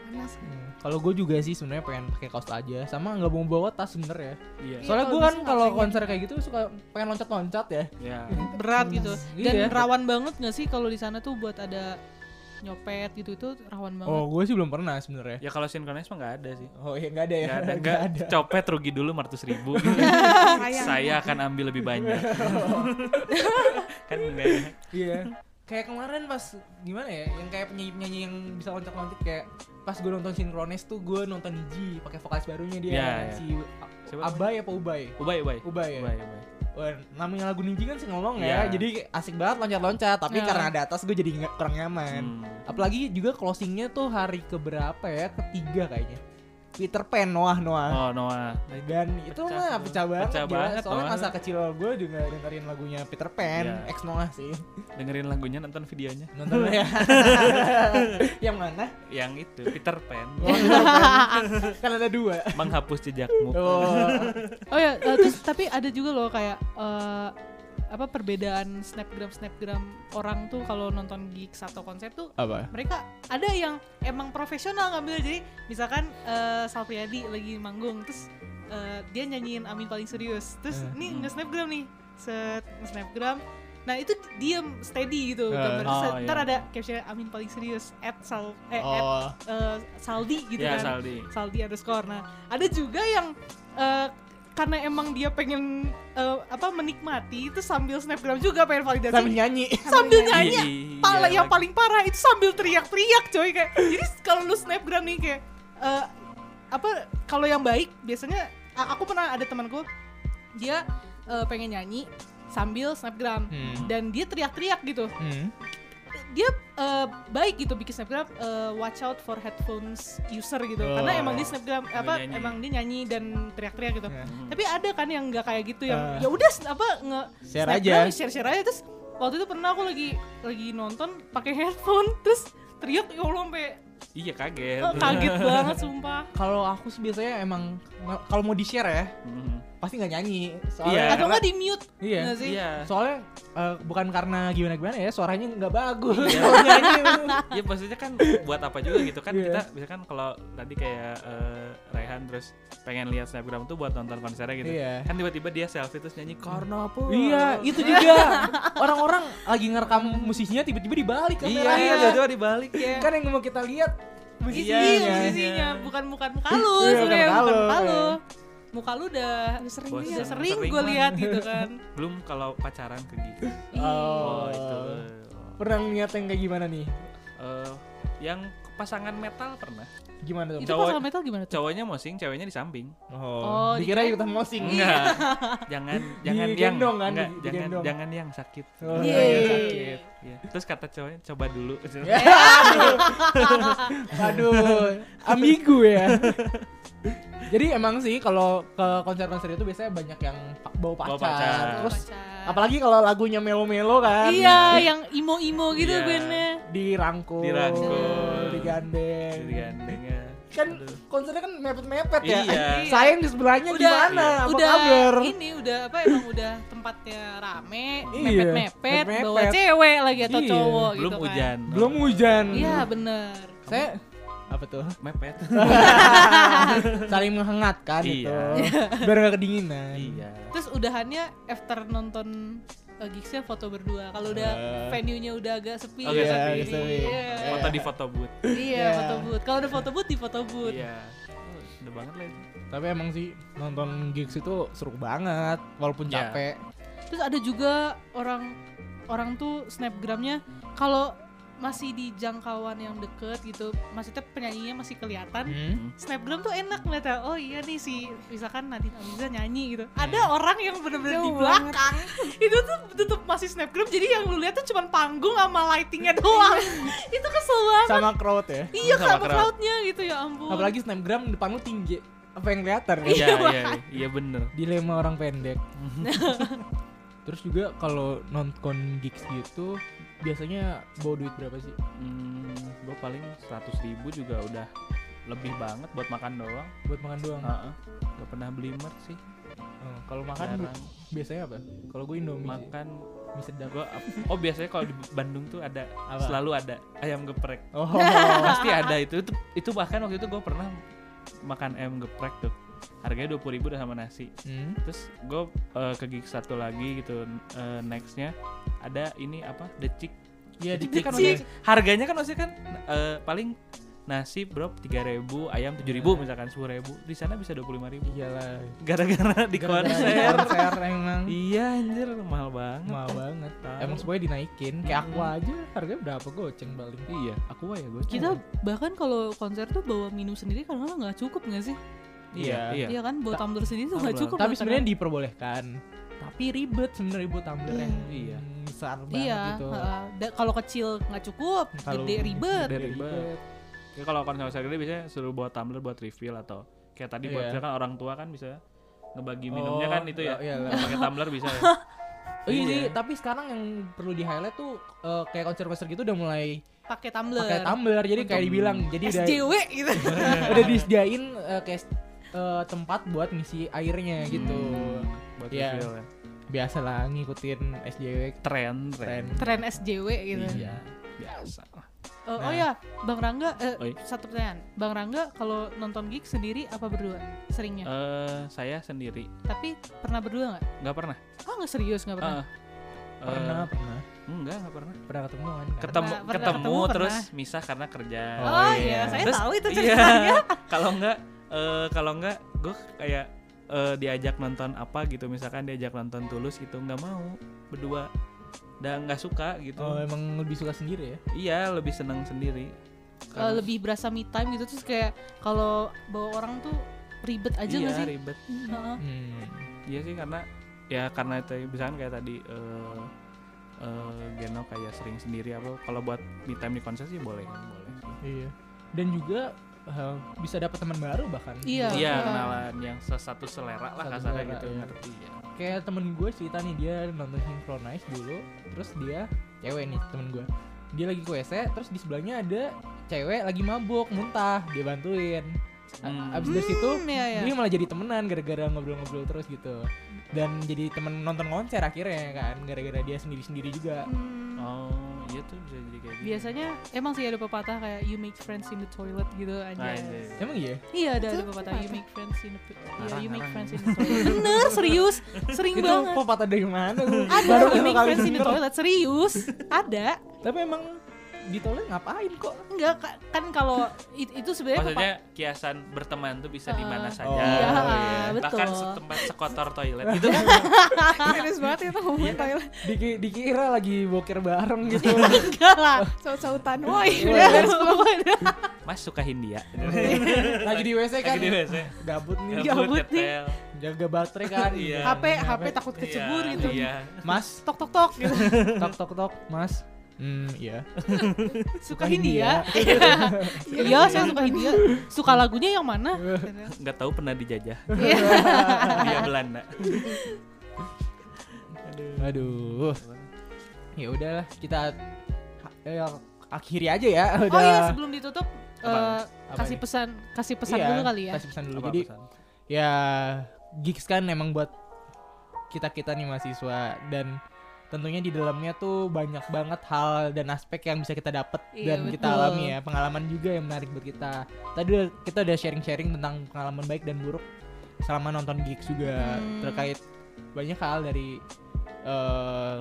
panas Hmm. Kalau gue juga sih sebenarnya pengen pakai kaos aja, sama nggak mau bawa tas sebenernya. Iya. Soalnya kalau gue kan kalau konser kayak gitu suka pengen loncat-loncat ya. Ya. [LAUGHS] berat gitu dan Iya. rawan banget nggak sih kalau di sana tuh buat ada nyopet gitu itu rawan banget Oh, gue sih belum pernah sebenarnya. Ya kalau sinkronis mah nggak ada sih. Oh iya nggak ada ya. Nggak ada, [LAUGHS] Nggak nggak copet rugi dulu 400 ribu. [LAUGHS] sayang Saya akan ambil lebih banyak. [LAUGHS] kan enggak ya. Iya. Kayak kemarin pas gimana ya, yang kayak penyanyi-penyanyi yang bisa loncat-loncat kayak pas gue nonton sinkronis tuh gue nonton Niji pakai vokalis barunya dia iya. si Siapa Abai apa Ubay? Ubay, ubay. Ubay ya. Ubay, ubay. Namanya lagu Niji kan Iya. ya, jadi asik banget loncat-loncat. Tapi Iya. karena ada atas gue jadi kurang nyaman. Hmm. Apalagi juga closingnya tuh hari keberapa ya? Ketiga kayaknya. Peter Pan Noah Noah. Oh, Noah. Dan itu Pecah mah tuh. pecah banget. Pecah gila. banget, Soalnya Noah. masa kecil gue juga dengerin lagunya Peter Pan, Iya. ex Noah sih. Dengerin lagunya, nonton videonya. Nonton ya. [LAUGHS] yang mana? Yang itu Peter Pan. Oh, Peter Pan. kan ada dua. Menghapus jejakmu. Oh. oh ya eh, terus tapi ada juga loh kayak eh, apa perbedaan snapgram snapgram orang tuh kalau nonton gigs atau konser tuh Apa? mereka ada yang emang profesional ngambil jadi misalkan eh Salpriadi lagi manggung terus eh, dia nyanyiin Amin paling serius terus Eh. ini nge snapgram nih set nge snapgram nah itu diem steady gitu Eh. gambar Terus Oh, ntar iya. ada caption Amin paling serius at sal eh at Oh. eh, Saldi gitu ya, kan Saldi. Saldi underscore. Nah, ada juga yang eh, karena emang dia pengen eh, apa menikmati itu sambil snapgram juga pengen validasi Sambil nyanyi. sambil nyanyi. Iya, Pala yang lagi. paling parah itu sambil teriak-teriak coy kayak. Jadi kalau lu snapgram nih kayak eh, apa kalau yang baik biasanya aku pernah ada temanku dia eh, pengen nyanyi sambil snapgram Hmm. dan dia teriak-teriak gitu Hmm. Dia eh, baik gitu bikin snapgram eh, watch out for headphones user gitu karena Oh. emang dia snapgram apa nyanyi. emang dia nyanyi dan teriak-teriak gitu Ya. tapi ada kan yang nggak kayak gitu yang Eh. ya udah apa nge Share snapgram, aja. share share aja terus waktu itu pernah aku lagi lagi nonton pakai headphone terus teriak ya Allah sampai Iya kaget. eh, kaget banget sumpah Kalau aku sih biasanya emang kalau mau di-share ya, Hmm. Pasti nggak nyanyi. Soalnya atau nggak di mute Iya. nggak sih Iya. Soalnya eh, bukan karena gimana-gimana ya, suaranya nggak bagus. Iya. [LAUGHS] Kalau nyanyi. Iya maksudnya kan buat apa juga gitu kan Iya. kita misalkan kalau tadi kayak eh, Raihan terus pengen lihat snapgram tuh buat nonton konsernya gitu. Iya. Kan tiba-tiba dia selfie terus nyanyi karena apa? Iya, itu [LAUGHS] juga. Orang-orang lagi ngerekam musisinya tiba-tiba dibalik Iya, kameranya. iya, tiba-tiba dibalik ya. Kan yang mau kita lihat musisinya. Iya, iya iya. musisinya bukan bukan muka lu Iya, sebenarnya bukan muka lu, muka lu udah sering Bosan. lihat udah sering Sering gue lihat gitu kan [LAUGHS] Belum kalau pacaran ke gitu. Oh, itu. Pernah ngeliat yang kayak gimana nih? Eh, yang pasangan metal pernah. Gimana tuh? itu Cowok- pasangan metal gimana tuh Cowoknya mosing, ceweknya di samping. Oh, Oh, dikira ikutan mosing. Enggak. [LAUGHS] jangan jangan yang Digendong kan, enggak, di- jangan jangan yang sakit. Oh, Iya. iya, sakit. Iya. Terus kata cowoknya coba dulu. Ya, [LAUGHS] aduh. Aduh, ambigu ya. Jadi emang sih kalau ke konser-konser itu biasanya banyak yang bawa pacar. Bawa pacar. Terus Pacar. apalagi kalau lagunya melo-melo kan. iya yang imo imo gitu Iya. bandnya dirangkul, Dirangkul. digandeng. Digandeng ya. Kan Aduh. konsernya kan mepet-mepet ya. Iya. Sayang di sebelahnya udah gimana? Apa udah kabar? ini udah apa emang udah tempatnya rame Iya, mepet mepet mepet-mepet. bawa cewek lagi atau Iya. cowok Belum gitu kan hujan. Belum hujan. iya bener Saya apa tuh? mepet. [LAUGHS] Saling menghangatkan Iya. itu. [LAUGHS] Biar gak kedinginan. iya. terus udahannya after nonton uh, gigsnya foto berdua kalau udah Eh. venue-nya udah agak sepi Agak Iya, sepi. iya Foto di foto booth. iya Iya. foto booth kalau ada foto booth di foto booth Iya. Oh, Udah banget lah itu. Tapi emang sih nonton gigs itu seru banget walaupun Iya. capek. terus ada juga orang orang tuh snapgramnya kalau masih di jangkauan yang deket gitu maksudnya penyanyinya masih kelihatan Hmm. snapgram tuh enak ngeliatnya oh iya nih si misalkan Nadine Amiza nyanyi gitu ada Hmm. orang yang bener-bener di belakang [LAUGHS] itu tuh tutup masih snapgram jadi yang lu lihat tuh cuma panggung sama lightingnya doang [LAUGHS] itu kesel banget Sama crowd ya. iya Sama sama crowd. crowdnya gitu ya ampun Apalagi snapgram depan lu tinggi. apa yang kelihatan ya? Iya iya iya bener. dilema orang pendek [LAUGHS] terus juga kalau nonton gigs gitu biasanya bawa duit berapa sih Hmm, gue paling 100 ribu juga udah lebih banget buat makan doang. buat makan doang Heeh. Gak pernah beli merch sih. Oh, kalau makan Jarang. biasanya apa kalau gue indomie. Makan mie sedap gua oh biasanya kalau di Bandung tuh ada Apa? selalu ada ayam geprek. oh [LAUGHS] Pasti ada itu. itu. Itu bahkan waktu itu gue pernah makan ayam geprek tuh. Harganya 20.000 ribu udah sama nasi. Hmm. Terus gue ke gig satu lagi gitu eh, nextnya ada ini apa decik Iya, Decik dicik kan udah harganya kan maksudnya kan eh, paling nasi bro 3000 ayam 7000 misalkan 10000 di sana bisa 25000 iyalah. Gara-gara di konser. konser emang. Iya anjir mahal banget. Mahal banget. Tahu. emang semuanya dinaikin. Kayak aku aja harganya berapa goceng paling iya. Aku ya gue Kita bahkan kalau konser tuh bawa minum sendiri karena nggak cukup nggak sih? iya iya. Iya. Kan, bawa tumbler sendiri tuh nggak cukup. tapi bahkan. sebenarnya diperbolehkan. Tapi ribet sebenarnya buat tumbler yang Iya. Besar banget Iya, gitu. Da- kalau kecil nggak cukup, Kalau gede ribet. gede Ribet. ya kalau konser gede biasanya suruh bawa tumbler buat refill atau kayak tadi buat Iya. misalkan orang tua kan bisa ngebagi minumnya Oh, kan itu ya iya, iya. pakai tumbler bisa ya [LAUGHS] Oh iya, Iya. sih, tapi sekarang yang perlu di highlight tuh eh, kayak konser-konser gitu udah mulai Pakai tumbler. pakai tumbler jadi kayak dibilang jadi udah SJW gitu. [LAUGHS] udah disediain eh, kayak eh, tempat buat ngisi airnya gitu. buat Iya. refill ya Biasa lah ngikutin SJW tren tren. tren SJW gitu. Iya. biasa lah. Oh, oh Nah. ya, Bang Rangga, eh, Oi. satu pertanyaan. Bang Rangga kalau nonton gig sendiri apa berdua? Seringnya. Eh, saya sendiri Tapi pernah berdua nggak? nggak pernah Oh nggak serius nggak pernah. Eh, Pernah, eh, pernah. enggak nggak pernah Pernah ketemuan kan? ketemu Pernah- pernah ketemu, ketemu, terus pernah. misah karena kerja Oh, Oh, iya, iya. saya Terus, tahu itu iya. ceritanya. [LAUGHS] kalau enggak eh, kalau enggak gue kayak eh, diajak nonton apa gitu misalkan diajak nonton tulus gitu nggak mau berdua dan nggak suka gitu Oh, emang lebih suka sendiri ya? iya lebih seneng sendiri Eh, Karena- lebih berasa me time gitu terus kayak kalau bawa orang tuh ribet aja iya nggak sih? ribet Heeh. Hmm. iya sih karena ya karena itu misalkan kayak tadi eh eh, Geno kayak sering sendiri apa kalau buat me time di konser sih boleh boleh Iya. Dan juga eh, bisa dapat teman baru bahkan. Iya. iya iya. kenalan yang sesatu selera lah Satu kasarnya selera, gitu iya. ngerti ya Kayak temen gue cerita nih dia nonton Synchronize dulu, terus dia cewek nih temen gue. Dia lagi ke WC, terus di sebelahnya ada cewek lagi mabuk, muntah, dia bantuin. Hmm. Abis dari situ Hmm, iya, iya. dia malah jadi temenan gara-gara ngobrol-ngobrol terus gitu. Dan jadi temen nonton konser akhirnya kan, gara-gara dia sendiri-sendiri juga. Hmm, oh iya tuh bisa jadi kayak gitu Biasanya emang sih ada pepatah kayak you make friends in the toilet gitu aja. Nah, iya. Emang iya? Iya ada ada Itu pepatah you make friends in the iya you make friends in the toilet. [LAUGHS] Bener serius, sering Itu banget. pepatah dari mana? Ada Baru you make friends in the toilet serius. Ada. Tapi emang di toilet ngapain kok? Enggak ka- kan kalau it- itu sebenarnya Maksudnya kiasan berteman tuh bisa di mana Eh, saja. Oh, iya, Bahkan betul. setempat sekotor toilet gitu kan. [LAUGHS] serius banget itu ngomongin toilet Diki, dikira lagi boker bareng [LAUGHS] gitu. enggak lah. saut-sautan woi Udah harus pokoknya. Mas suka Hindia. [LAUGHS] lagi di WC kan. Lagi di WC. Gabut nih. Gabut nih. nyetel. Jaga baterai kan. Iya. HP HP takut kecebur Iya, gitu. Iya. Mas, Tok tok tok gitu. tok tok tok, Mas. Hmm, iya. [LAUGHS] Suka Hindia. [LAUGHS] Iya, saya suka Hindia. Suka lagunya yang mana? [LAUGHS] Nggak tahu pernah dijajah. Iya. Dia Belanda. Aduh. Ya udahlah, kita eh, akhiri aja ya. Udah. Oh iya, sebelum ditutup Apa? eh, Apa kasih nih? pesan kasih pesan Iya, dulu kali ya. Kasih pesan dulu. Apa Jadi pesan? ya gigs kan emang buat kita kita nih mahasiswa dan tentunya di dalamnya tuh banyak banget hal dan aspek yang bisa kita dapat Iya, dan kita betul. alami ya. Pengalaman juga yang menarik buat kita. Tadi udah- kita udah sharing-sharing tentang pengalaman baik dan buruk selama nonton gigs juga. Hmm. terkait banyak hal dari eh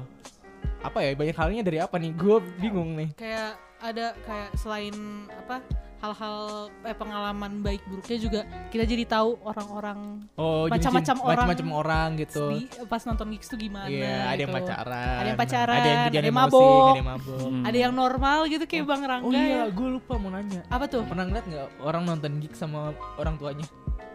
apa ya banyak halnya dari apa nih? Gue bingung nih. Kayak ada kayak selain apa hal-hal eh, pengalaman baik buruknya juga kita jadi tahu orang-orang oh Macam-macam orang macam-macam orang gitu di- pas nonton gigs tuh gimana Iya, ada yang gitu. pacaran, Ada yang pacaran, ada yang ada yang emosi, mabuk. ada yang mabuk. Hmm. [LAUGHS] Ada yang normal gitu kayak Bang Rangga Oh iya, ya. gue lupa mau nanya. Apa tuh? Pernah ngeliat nggak orang nonton gig sama orang tuanya?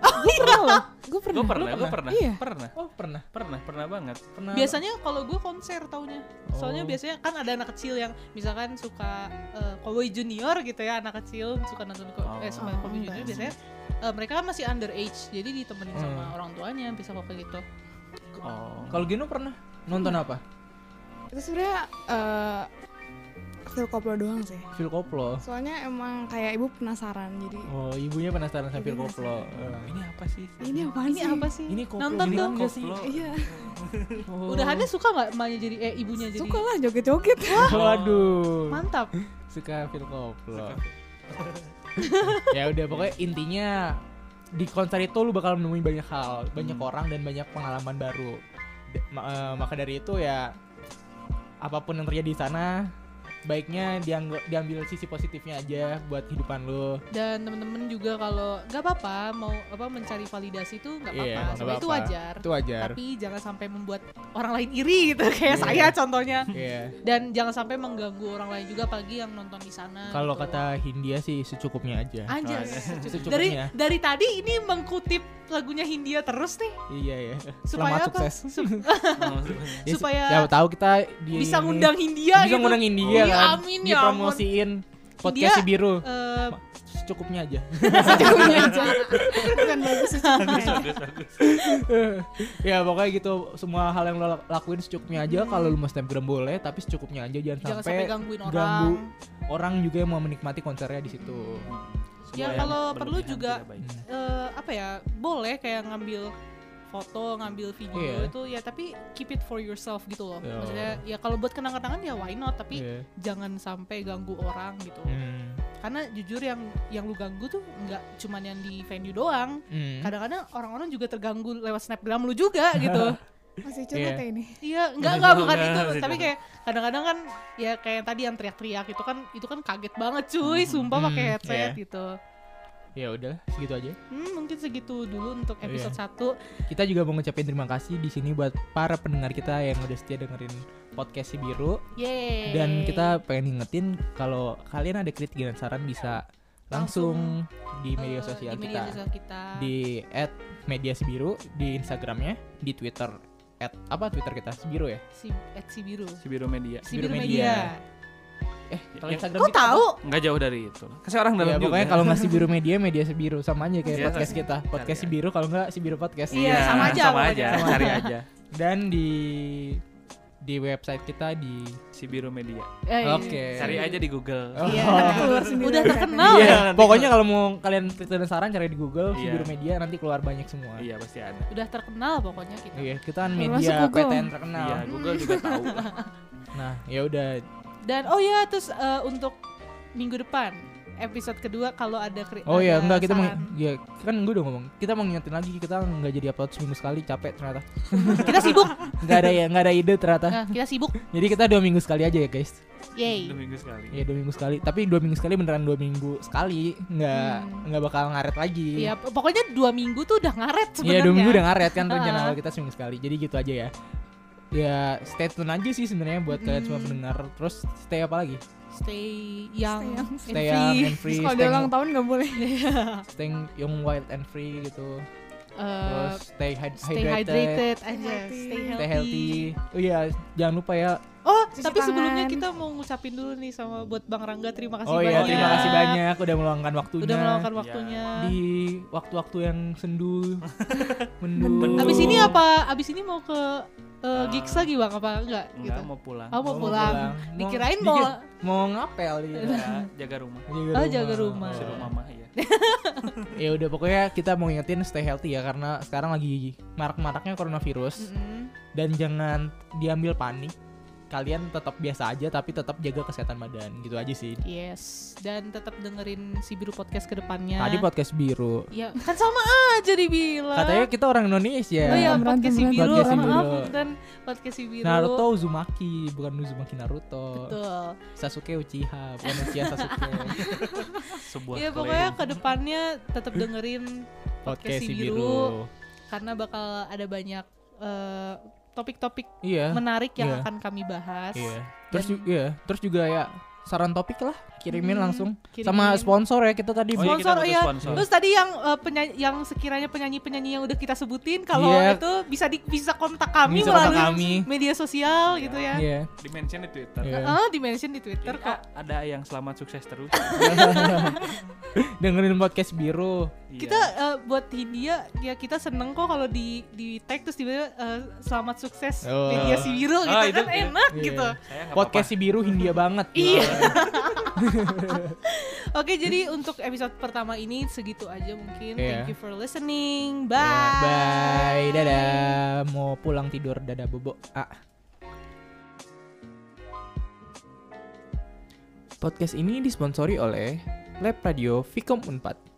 gue [LAUGHS] pernah loh gue pernah Gue pernah, gue pernah? pernah, Iya. pernah, Oh pernah. pernah, pernah banget. Pernah. Biasanya kalau gue konser taunya. Soalnya Oh. biasanya kan ada anak kecil yang misalkan suka eh, Cowboy Junior gitu ya, anak kecil suka nonton ko- eh Oh. suka Cowboy Junior biasanya eh, mereka kan masih underage, jadi ditemenin sama Hmm. orang tuanya bisa kok kayak gitu. Oh. Kalau Gino pernah nonton apa? itu sebenarnya eh Phil Koplo doang sih Phil Koplo. soalnya emang kayak ibu penasaran jadi Oh, ibunya penasaran sama Phil Koplo. Eh, ini apa sih? ini Ini sih apa sih? Ini koplo, Nonton ini dong. enggak sih? Koplo. iya Oh. Udahannya suka nggak emaknya jadi eh ibunya jadi? suka lah joget-joget Waduh. Mantap. Suka Phil Koplo. [LAUGHS] ya udah pokoknya intinya di konser itu lu bakal menemui banyak hal, banyak Hmm. orang dan banyak pengalaman baru. D- ma- eh, maka dari itu ya apa pun yang terjadi di sana baiknya dianggap diambil sisi positifnya aja buat kehidupan lu. Dan temen-temen juga kalau nggak apa-apa mau apa mencari validasi itu nggak apa-apa, Iya, itu wajar. Itu wajar. Tapi jangan sampai membuat orang lain iri gitu [LAUGHS] kayak Iya. saya contohnya. Iya. Dan jangan sampai mengganggu orang lain juga apalagi yang nonton di sana. Kalau gitu. kata Hindia sih secukupnya aja. Oh, [LAUGHS] Secukupnya. dari dari tadi ini mengkutip lagunya Hindia terus nih Iya ya. supaya Selamat apa? sukses. Sup- Ya, [LAUGHS] supaya ya tahu kita di bisa ngundang Hindia bisa gitu. ngundang India Iya, amin ya ampun. Dipromosiin podcast si biru. Eh, [LAUGHS] Secukupnya aja. secukupnya aja bukan bagus [LAUGHS] secukupnya [LAUGHS] ya pokoknya gitu semua hal yang lo lak- lakuin secukupnya aja kalau lu mau snapgram boleh tapi secukupnya aja jangan, Hmm. jangan sampai, sampai gangguin orang. ganggu orang juga yang mau menikmati konsernya di situ Ya, Semua yang kalau perlu juga- eh apa ya boleh kayak ngambil foto ngambil video Iya. itu ya tapi keep it for yourself gitu loh Iya. maksudnya ya kalau buat kenang-kenangan ya why not tapi Iya. jangan sampai ganggu orang gitu Hmm. karena jujur yang yang lu ganggu tuh nggak cuman yang di venue doang Hmm. kadang-kadang orang-orang juga terganggu lewat snapgram lu juga [LAUGHS] gitu masih curhat Iya. ya ini iya nggak nggak bukan itu tapi kayak kadang-kadang kan ya kayak yang tadi yang teriak-teriak itu kan itu kan kaget banget cuy sumpah Hmm, pakai headset iya. gitu ya udah segitu aja hmm, mungkin segitu dulu untuk Iya. episode 1 kita juga mau ngucapin terima kasih di sini buat para pendengar kita yang udah setia dengerin podcast si biru Yeay. dan kita pengen ngingetin kalau kalian ada kritik dan saran bisa langsung, di media Eh, sosial di media kita sosial kita. di @mediasibiru di Instagramnya di Twitter at apa Twitter kita Sibiru ya si at si biru. Si Biro Media. Si Biru biru Media. media. Eh kalau Ya, Instagram apa? tahu? Nggak jauh dari itu. Kasih orang dalam ya juga. pokoknya kalau nggak Sibiru [LAUGHS] Media media Sibiru sama aja kayak Iya, podcast kita podcast cari Sibiru kalau nggak Sibiru podcast Iya, sama aja sama aja, cari aja. dan di di website kita di Si Biro Media. Eh, Oke. Cari aja di Google. Oh. Iya. [LAUGHS] keluar sendiri Udah terkenal Iya, ya. pokoknya kalau mau kalian dan saran cari di Google Iya. Sibiru Media nanti keluar banyak semua. Iya pasti ada. Udah terkenal pokoknya kita. Iya, kita kan media. PTN terkenal. Iya, Google juga tahu. [LAUGHS] Nah, ya udah Dan oh ya terus eh, untuk minggu depan episode kedua kalau ada kri- Oh iya, ada enggak kita mau ya kan gue udah ngomong. Kita mau ngingetin lagi kita nggak jadi upload seminggu sekali, capek ternyata. [LAUGHS] kita sibuk. Nggak ada ya, nggak ada ide ternyata. Nah, kita sibuk. Jadi kita dua minggu sekali aja ya, guys. Yay. Dua minggu sekali. Iya, dua minggu sekali. Tapi dua minggu sekali beneran dua minggu sekali, nggak Hmm. nggak bakal ngaret lagi. Iya, pokoknya dua minggu tuh udah ngaret Iya, sebenarnya. dua minggu udah ngaret kan rencana [LAUGHS] awal kita seminggu sekali. Jadi gitu aja ya. Ya, stay tune aja sih sebenarnya buat kalian semua pendengar. Terus stay apa lagi? Stay young, Stay young. and Stay young free. and [LAUGHS] free, kalau dia ulang tahun nggak boleh [LAUGHS] stay young, wild and free gitu. Eh, Terus stay, hyd- stay hydrated, hydrated aja, healthy. stay healthy. stay healthy. Oh iya, jangan lupa ya. Oh, Cuci tapi sebelumnya tangan. kita mau ngucapin dulu nih sama buat Bang Rangga terima kasih Oh banyak. iya, terima kasih banyak udah meluangkan waktunya. Udah meluangkan Ya. waktunya. di waktu-waktu yang sendu, [LAUGHS] mendu. Abis ini apa? Abis ini mau ke uh, gigs lagi bang apa enggak? Enggak gitu. mau pulang. Oh mau Mau pulang. pulang. Dikirain Mau- mau. mau ngapel dia. Ya, [LAUGHS] jaga rumah. Oh, jaga rumah. Si rumah mah ya. [LAUGHS] Ya udah pokoknya kita mau ingetin stay healthy ya karena sekarang lagi marak-maraknya coronavirus Mm-mm. dan jangan diambil panik. Kalian tetap biasa aja tapi tetap jaga kesehatan badan gitu aja sih. Yes. Dan tetap dengerin si biru podcast ke depannya. Tadi podcast biru. Ya kan sama aja dibilang. Katanya kita orang Indonesia. Oh iya podcast si biru. Podcast si Maaf biru. dan podcast si biru. Naruto Uzumaki bukan Uzumaki Naruto. Betul. Sasuke Uchiha bukan Uchiha Sasuke. [LAUGHS] Sebuah Iya pokoknya ke depannya tetap dengerin podcast si biru. karena bakal ada banyak eh, topik-topik Iya. menarik yang iya. akan kami bahas. Iya. Terus ju- iya, terus juga ya saran topik lah kirimin Hmm, langsung kirimin. sama sponsor ya kita tadi Oh iya, kita sponsor butuh iya. sponsor. Terus tadi yang eh, penyanyi, yang sekiranya penyanyi-penyanyi yang udah kita sebutin kalau Iya. itu bisa di, bisa kontak kami Bisa kontak melalui kami. media sosial gitu ya. Iya. di mention di Twitter. Iya. Ah, di mention di Twitter kok. ah, ada yang selamat sukses terus. [LAUGHS] dengerin podcast biru Iya. Kita eh, buat Hindia ya kita seneng kok kalau di di tag terus tiba-tiba eh, selamat sukses Oh. media si biru Oh, gitu itu kan enak Iya. gitu. Podcast si biru Hindia banget Iya. [LAUGHS] Oke, jadi [LAUGHS] untuk episode pertama ini segitu aja mungkin. Iya. Thank you for listening. Ya, Bye. bye dadah mau pulang tidur dadah bobo ah Podcast ini disponsori oleh Lab Radio Vicom Unpad